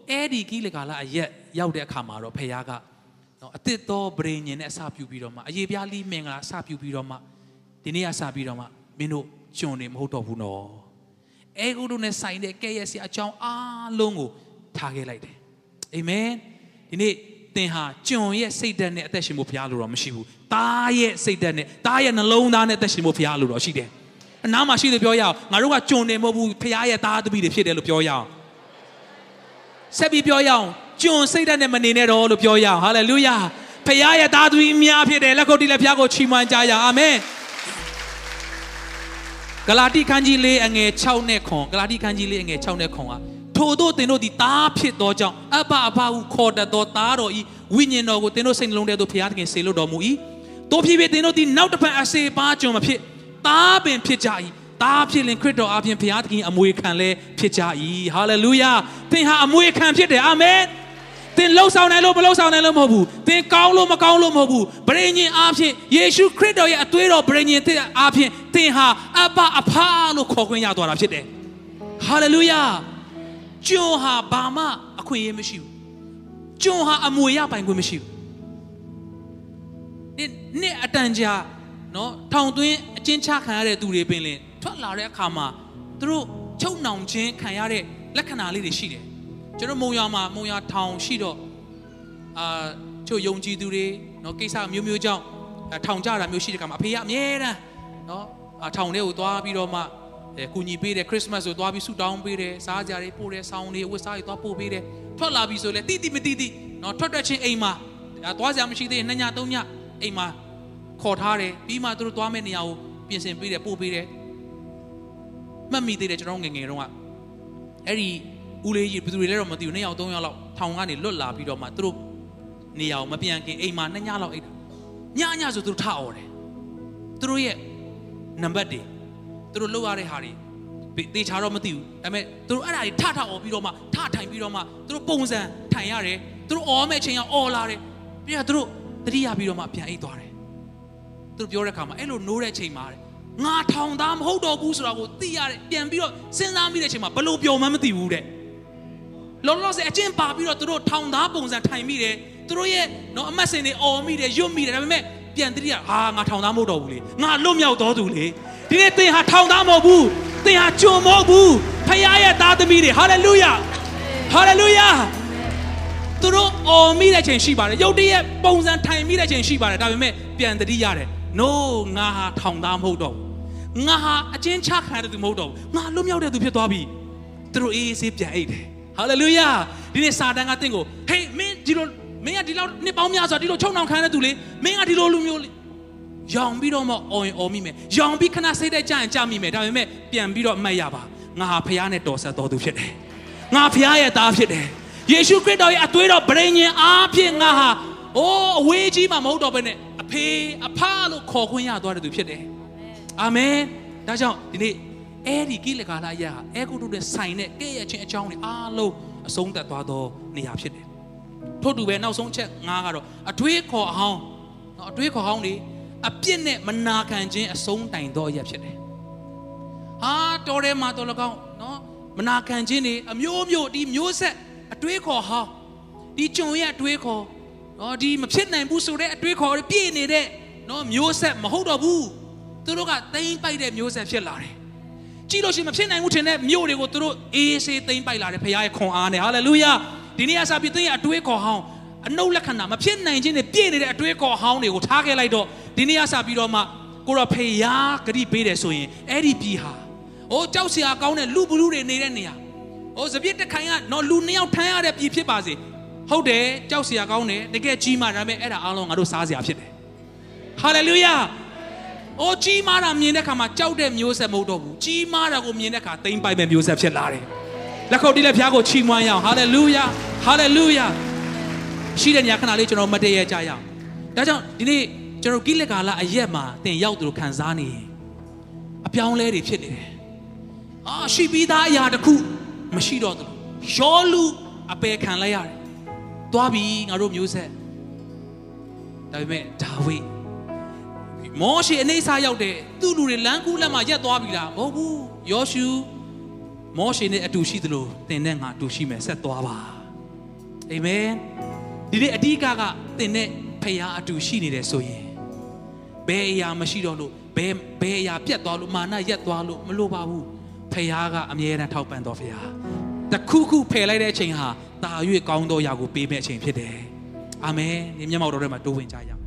Speaker 1: အဲ့ဒီကိလကာလအရက်ရောက်တဲ့အခါမှာတော့ဖခင်ကနော်အသစ်သောဗြိဉ္ဉ်နဲ့အစပြုပြီးတော့မှအရေးပြားလိမင်္ဂလာအစပြုပြီးတော့မှဒီနေ့ကစပြီးတော့မှမင်းတို့ကျွန်နေမဟုတ်တော့ဘူးနော် အဲဂုတို့နဲ့ဆိုင်တဲ့ကဲ့ရဲ့စီအကြောင်းအားလုံးကိုထားခဲ့လိုက်တယ်အာမင်ဒီနေ့သင်ဟာကျွန်ရဲ့စိတ်ဓာတ်နဲ့အသက်ရှင်ဖို့ဘုရားလိုတော့မရှိဘူး။တားရဲ့စိတ်ဓာတ်နဲ့တားရဲ့နှလုံးသားနဲ့အသက်ရှင်ဖို့ဘုရားလိုတော့ရှိတယ်။အနားမှာရှိတယ်ပြောရအောင်ငါတို့ကကျွန်နေမဟုတ်ဘူးဘုရားရဲ့သားသမီးတွေဖြစ်တယ်လို့ပြောရအောင်။ဆက်ပြီးပြောရအောင်ကျွန်စိတ်ဓာတ်နဲ့မနေနဲ့တော့လို့ပြောရအောင်ဟာလေလုယာ။ဘုရားရဲ့သားသမီးအများဖြစ်တယ်လက်ခုပ်တီးလက်ဖျားကိုချီးမွမ်းကြရအောင်အာမင်။ ဂလာတိခန်းကြီးလေးအငယ်6နဲ့ခွန်ဂလာတိခန်းကြီးလေးအငယ်6နဲ့ခွန်ကထို့သောသင်တို့သည်သားဖြစ်သောကြောင့်အဘအဘဟုခေါ်တတ်သောသားတော်ဤဝိညာဉ်တော်ကိုသင်တို့စိတ်နှလုံးထဲသို့ဘုရားသခင်ဆေလွတ်တော်မူ၏တို့ဖြစ်ဖြစ်သင်တို့သည်နောက်တစ်ဖန်အစေပါကျွန်မဖြစ်သားပင်ဖြစ်ကြ၏သားဖြစ်လင်ခရစ်တော်အပြင်ဘုရားသခင်အမွေခံလဲဖြစ်ကြ၏ဟာလေလုယာသင်ဟာအမွေခံဖြစ်တယ်အာမင် သင်လှုပ်ဆောင်နိုင်လို့မလှုပ်ဆောင်နိုင်လို့မဟုတ်ဘူးသင်ကောင်းလို့မကောင်းလို့မဟုတ်ဘူးဗြိဉ္ဉ်အားဖြင့်ယေရှုခရစ်တော်ရဲ့အသွေးတော်ဗြိဉ္ဉ်တဲ့အားဖြင့်သင်ဟာအဘအဖာလို့ခေါ်ခွင့်ရသွားတာဖြစ်တယ်ဟာလေလုယာကျွန်ဟာဘာမှအခွင့်အရေးမရှိဘူးကျွန်ဟာအမွေရပိုင်ခွင့်မရှိဘူးနေ့နေ့အတန်ကြာနော်ထောင်သွင်းအချင်းချခံရတဲ့သူတွေပင်လင်ထွက်လာတဲ့အခါမှာသူတို့ချုပ်နှောင်ခြင်းခံရတဲ့လက္ခဏာလေးတွေရှိတယ် ကျွန်တော်မုံရမှာမုံရထောင်ရှိတော့အာချို့ယုံကြည်သူတွေနော်ကိစ္စမျိုးမျိုးကြောင့်ထောင်ကြတာမျိုးရှိတဲ့အခါမှာအဖေကအမြဲတမ်းနော်ထောင်ထဲကိုသွားပြီးတော့မှအဲကူညီပေးတယ်ခရစ်စမတ်ဆိုသွားပြီးဆုတောင်းပေးတယ်စားကြတွေပို့တယ်ဆောင်းတွေဝတ်စားတွေသွားပို့ပေးတယ်ထွက်လာပြီဆိုလဲတိတိမတိတိနော်ထွက်ထွက်ချင်းအိမ်မှာသွားစရာမရှိသေးရင်နှစ်ညသုံးညအိမ်မှာခေါ်ထားတယ်ပြီးမှသူတို့သွားမယ့်နေရာကိုပြင်ဆင်ပေးတယ်ပို့ပေးတယ်မှတ်မိသေးတယ်ကျွန်တော်ငငယ်တုန်းကအဲ့ဒီ ဦးလေးကြီးဘယ်သူတွေလဲတော့မသိဘူးနှစ်ယောက်သုံးယောက်လောက်ထောင်ကနေလွတ်လာပြီးတော့မှသူတို့နေရာကိုမပြန်ခင်အိမ်မှာနှစ်ညလောက်အိတ်ညညဆိုသူတို့ထအော်တယ်သူတို့ရဲ့နံပါတ်တွေသူတို့လောက်ရတဲ့ဟာတွေတေချာတော့မသိဘူးဒါပေမဲ့သူတို့အဲ့ဒါတွေထထအော်ပြီးတော့မှထထိုင်ပြီးတော့မှသူတို့ပုံစံထိုင်ရတယ်သူတို့အော်မဲ့အချိန်ကအော်လာတယ်ပြီးတော့သူတို့တတိယပြီးတော့မှပြန်အိတ်သွားတယ်သူတို့ပြောတဲ့အခါမှာအဲ့လိုနိုးတဲ့အချိန်မှာငါထောင်သားမဟုတ်တော့ဘူးဆိုတာကိုသိရတယ်ပြန်ပြီးတော့စဉ်းစားမိတဲ့အချိန်မှာဘလို့ပျော်မှန်းမသိဘူးတဲ့ လောလောဆယ်အချင်းပါပြီးတော့သူတို့ထောင်သားပုံစံထိုင်မိတယ်သူတို့ရဲ့နော်အမတ်စင်တွေအော်မိတယ်ရွတ်မိတယ်ဒါပေမဲ့ပြန်တတိယဟာငါထောင်သားမဟုတ်တော့ဘူးလေငါလွတ်မြောက်တော်သူလေဒီနေ့သင်ဟာထောင်သားမဟုတ်ဘူးသင်ဟာကြုံမဟုတ်ဘူးဖခင်ရဲ့သားသမီးတွေဟာလေလုယာဟာလေလုယာသူတို့အော်မိတဲ့ချိန်ရှိပါတယ်ရုတ်တရက်ပုံစံထိုင်မိတဲ့ချိန်ရှိပါတယ်ဒါပေမဲ့ပြန်တတိရတယ် no ငါဟာထောင်သားမဟုတ်တော့ဘူးငါဟာအချင်းချခံရတဲ့သူမဟုတ်တော့ဘူးငါလွတ်မြောက်တဲ့သူဖြစ်သွားပြီသူတို့အေးအေးဆေးပြန်အိတ်တယ် ဟာလေလုယာဒီနေ့စာတန်ကတင့်ကိုဟေးမင်းဒီလိုမင်းကဒီလောက်နှစ်ပေါင်းများစွာဒီလိုချုံနှောင်ခံရတဲ့သူလေမင်းကဒီလိုလူမျိုးလေရောင်ပြီးတော့မှအော်ရင်အော်မိမယ်ရောင်ပြီးခဏစိတ်တဲ့ကြရင်ကြမိမယ်ဒါပေမဲ့ပြန်ပြီးတော့အမှတ်ရပါငါဟာဖခင်နဲ့တော်ဆက်တော်သူဖြစ်တယ်ငါဖခင်ရဲ့သားဖြစ်တယ်ယေရှုခရစ်တော်ရဲ့အသွေးတော်ဗြိဉ္ဉ်အားဖြင့်ငါဟာအိုးအဝေးကြီးမှမဟုတ်တော့ဘဲနဲ့အဖေအဖလို့ခေါ်ခွင့်ရသွားတဲ့သူဖြစ်တယ်အာမင်ဒါကြောင့်ဒီနေ့ အဲ့ဒီကိလကာလရဟာအဲကုတုတဲ့ဆိုင်တဲ့ကဲ့ရဲ့ချင်းအကြောင်းတွေအားလုံးအဆုံးသတ်သွားသောနေရာဖြစ်တယ်ထို့တူပဲနောက်ဆုံးချက်ငါကတော့အတွေးခေါ်အောင်နော်အတွေးခေါ်အောင်နေအပြစ်နဲ့မနာခံခြင်းအဆုံးတိုင်သောအရာဖြစ်တယ်ဟာတော်တယ်မှာတော်လကောင်းနော်မနာခံခြင်းတွေအမျိုးမျိုးဒီမျိုးဆက်အတွေးခေါ်ဟောင်းဒီကြုံရဲ့အတွေးခေါ်နော်ဒီမဖြစ်နိုင်ဘူးဆိုတဲ့အတွေးခေါ်ပြည့်နေတဲ့နော်မျိုးဆက်မဟုတ်တော့ဘူးသူတို့ကသိမ့်ပိုက်တဲ့မျိုးဆက်ဖြစ်လာတယ်
Speaker 2: ကြည့်လို့ရှိရင်မဖြစ်နိုင်ဘူးထင်တဲ့မြို့တွေကိုသူတို့အေးဆေးသိမ့်ပိုက်လာတယ်ဖခင်ရဲ့ခွန်အားနဲ့ဟာလေလုယာဒီနေ့အစားပြီးသင်ရဲ့အတွေးခေါ်ဟောင်းအနုလက္ခဏာမဖြစ်နိုင်ခြင်းတွေပြည့်နေတဲ့အတွေးခေါ်ဟောင်းတွေကိုထားခဲ့လိုက်တော့ဒီနေ့အစားပြီးတော့မှကိုတော့ဖေယားဂတိပေးတယ်ဆိုရင်အဲ့ဒီပြည်ဟာအိုးကြောက်စရာကောင်းတဲ့လူဘလူတွေနေတဲ့နေရာအိုးစပြစ်တခိုင်ကတော့လူနှစ်ယောက်ထမ်းရတဲ့ပြည်ဖြစ်ပါစေဟုတ်တယ်ကြောက်စရာကောင်းတယ်တကယ်ကြီးမာဒါပေမဲ့အဲ့ဒါအားလုံးငါတို့စားစရာဖြစ်တယ်ဟာလေလုယာ အိုးကြီးမာတာမြင်တဲ့ခါမှာကြောက်တဲ့မျိုးဆက်မဟုတ်တော့ဘူးကြီးမာတာကိုမြင်တဲ့ခါတိမ့်ပိုက်မဲ့မျိုးဆက်ဖြစ်လာတယ်လက်ခုပ်တီးလက်ဖျားကိုချီးမွမ်းရအောင်ဟာလေလုယာဟာလေလုယာရှိတဲ့ညခဏလေးကျွန်တော်မတည့်ရကြရအောင်ဒါကြောင့်ဒီနေ့ကျွန်တော်ကိလက်ကာလအရက်မှာတင်ရောက်သူတို့ခံစားနေရင်အပြောင်းလဲတွေဖြစ်နေတယ်အာရှိပြီးသားအရာတစ်ခုမရှိတော့ဘူးရောလူအပယ်ခံလိုက်ရတယ်သွားပြီငါတို့မျိုးဆက်ဒါပေမဲ့ဒါဝိဒ် မောရှေအနေစားရောက်တယ်သူ့လူတွေလမ်းကူးလက်မှာရက်သွားပြီလားမဟုတ်ဘူးယောရှုမောရှေနဲ့အတူရှိသလိုသင်နဲ့ငါအတူရှိမယ်ဆက်သွားပါအာမင်ဒီနေ့အဓိကကသင်နဲ့ဖခင်အတူရှိနေတယ်ဆိုရင်ဘယ်အရာမရှိတော့လို့ဘယ်ဘယ်အရာပြတ်သွားလို့မာနရက်သွားလို့မလိုပါဘူးဖခင်ကအမြဲတမ်းထောက်ပံ့တော်ဖခင်တခုခုဖယ်လိုက်တဲ့အချိန်ဟာတာ၍ကောင်းသောအရာကိုပေးမဲ့အချိန်ဖြစ်တယ်အာမင်ဒီမျက်မှောက်တော်ထဲမှာတိုးဝင်ကြရအောင်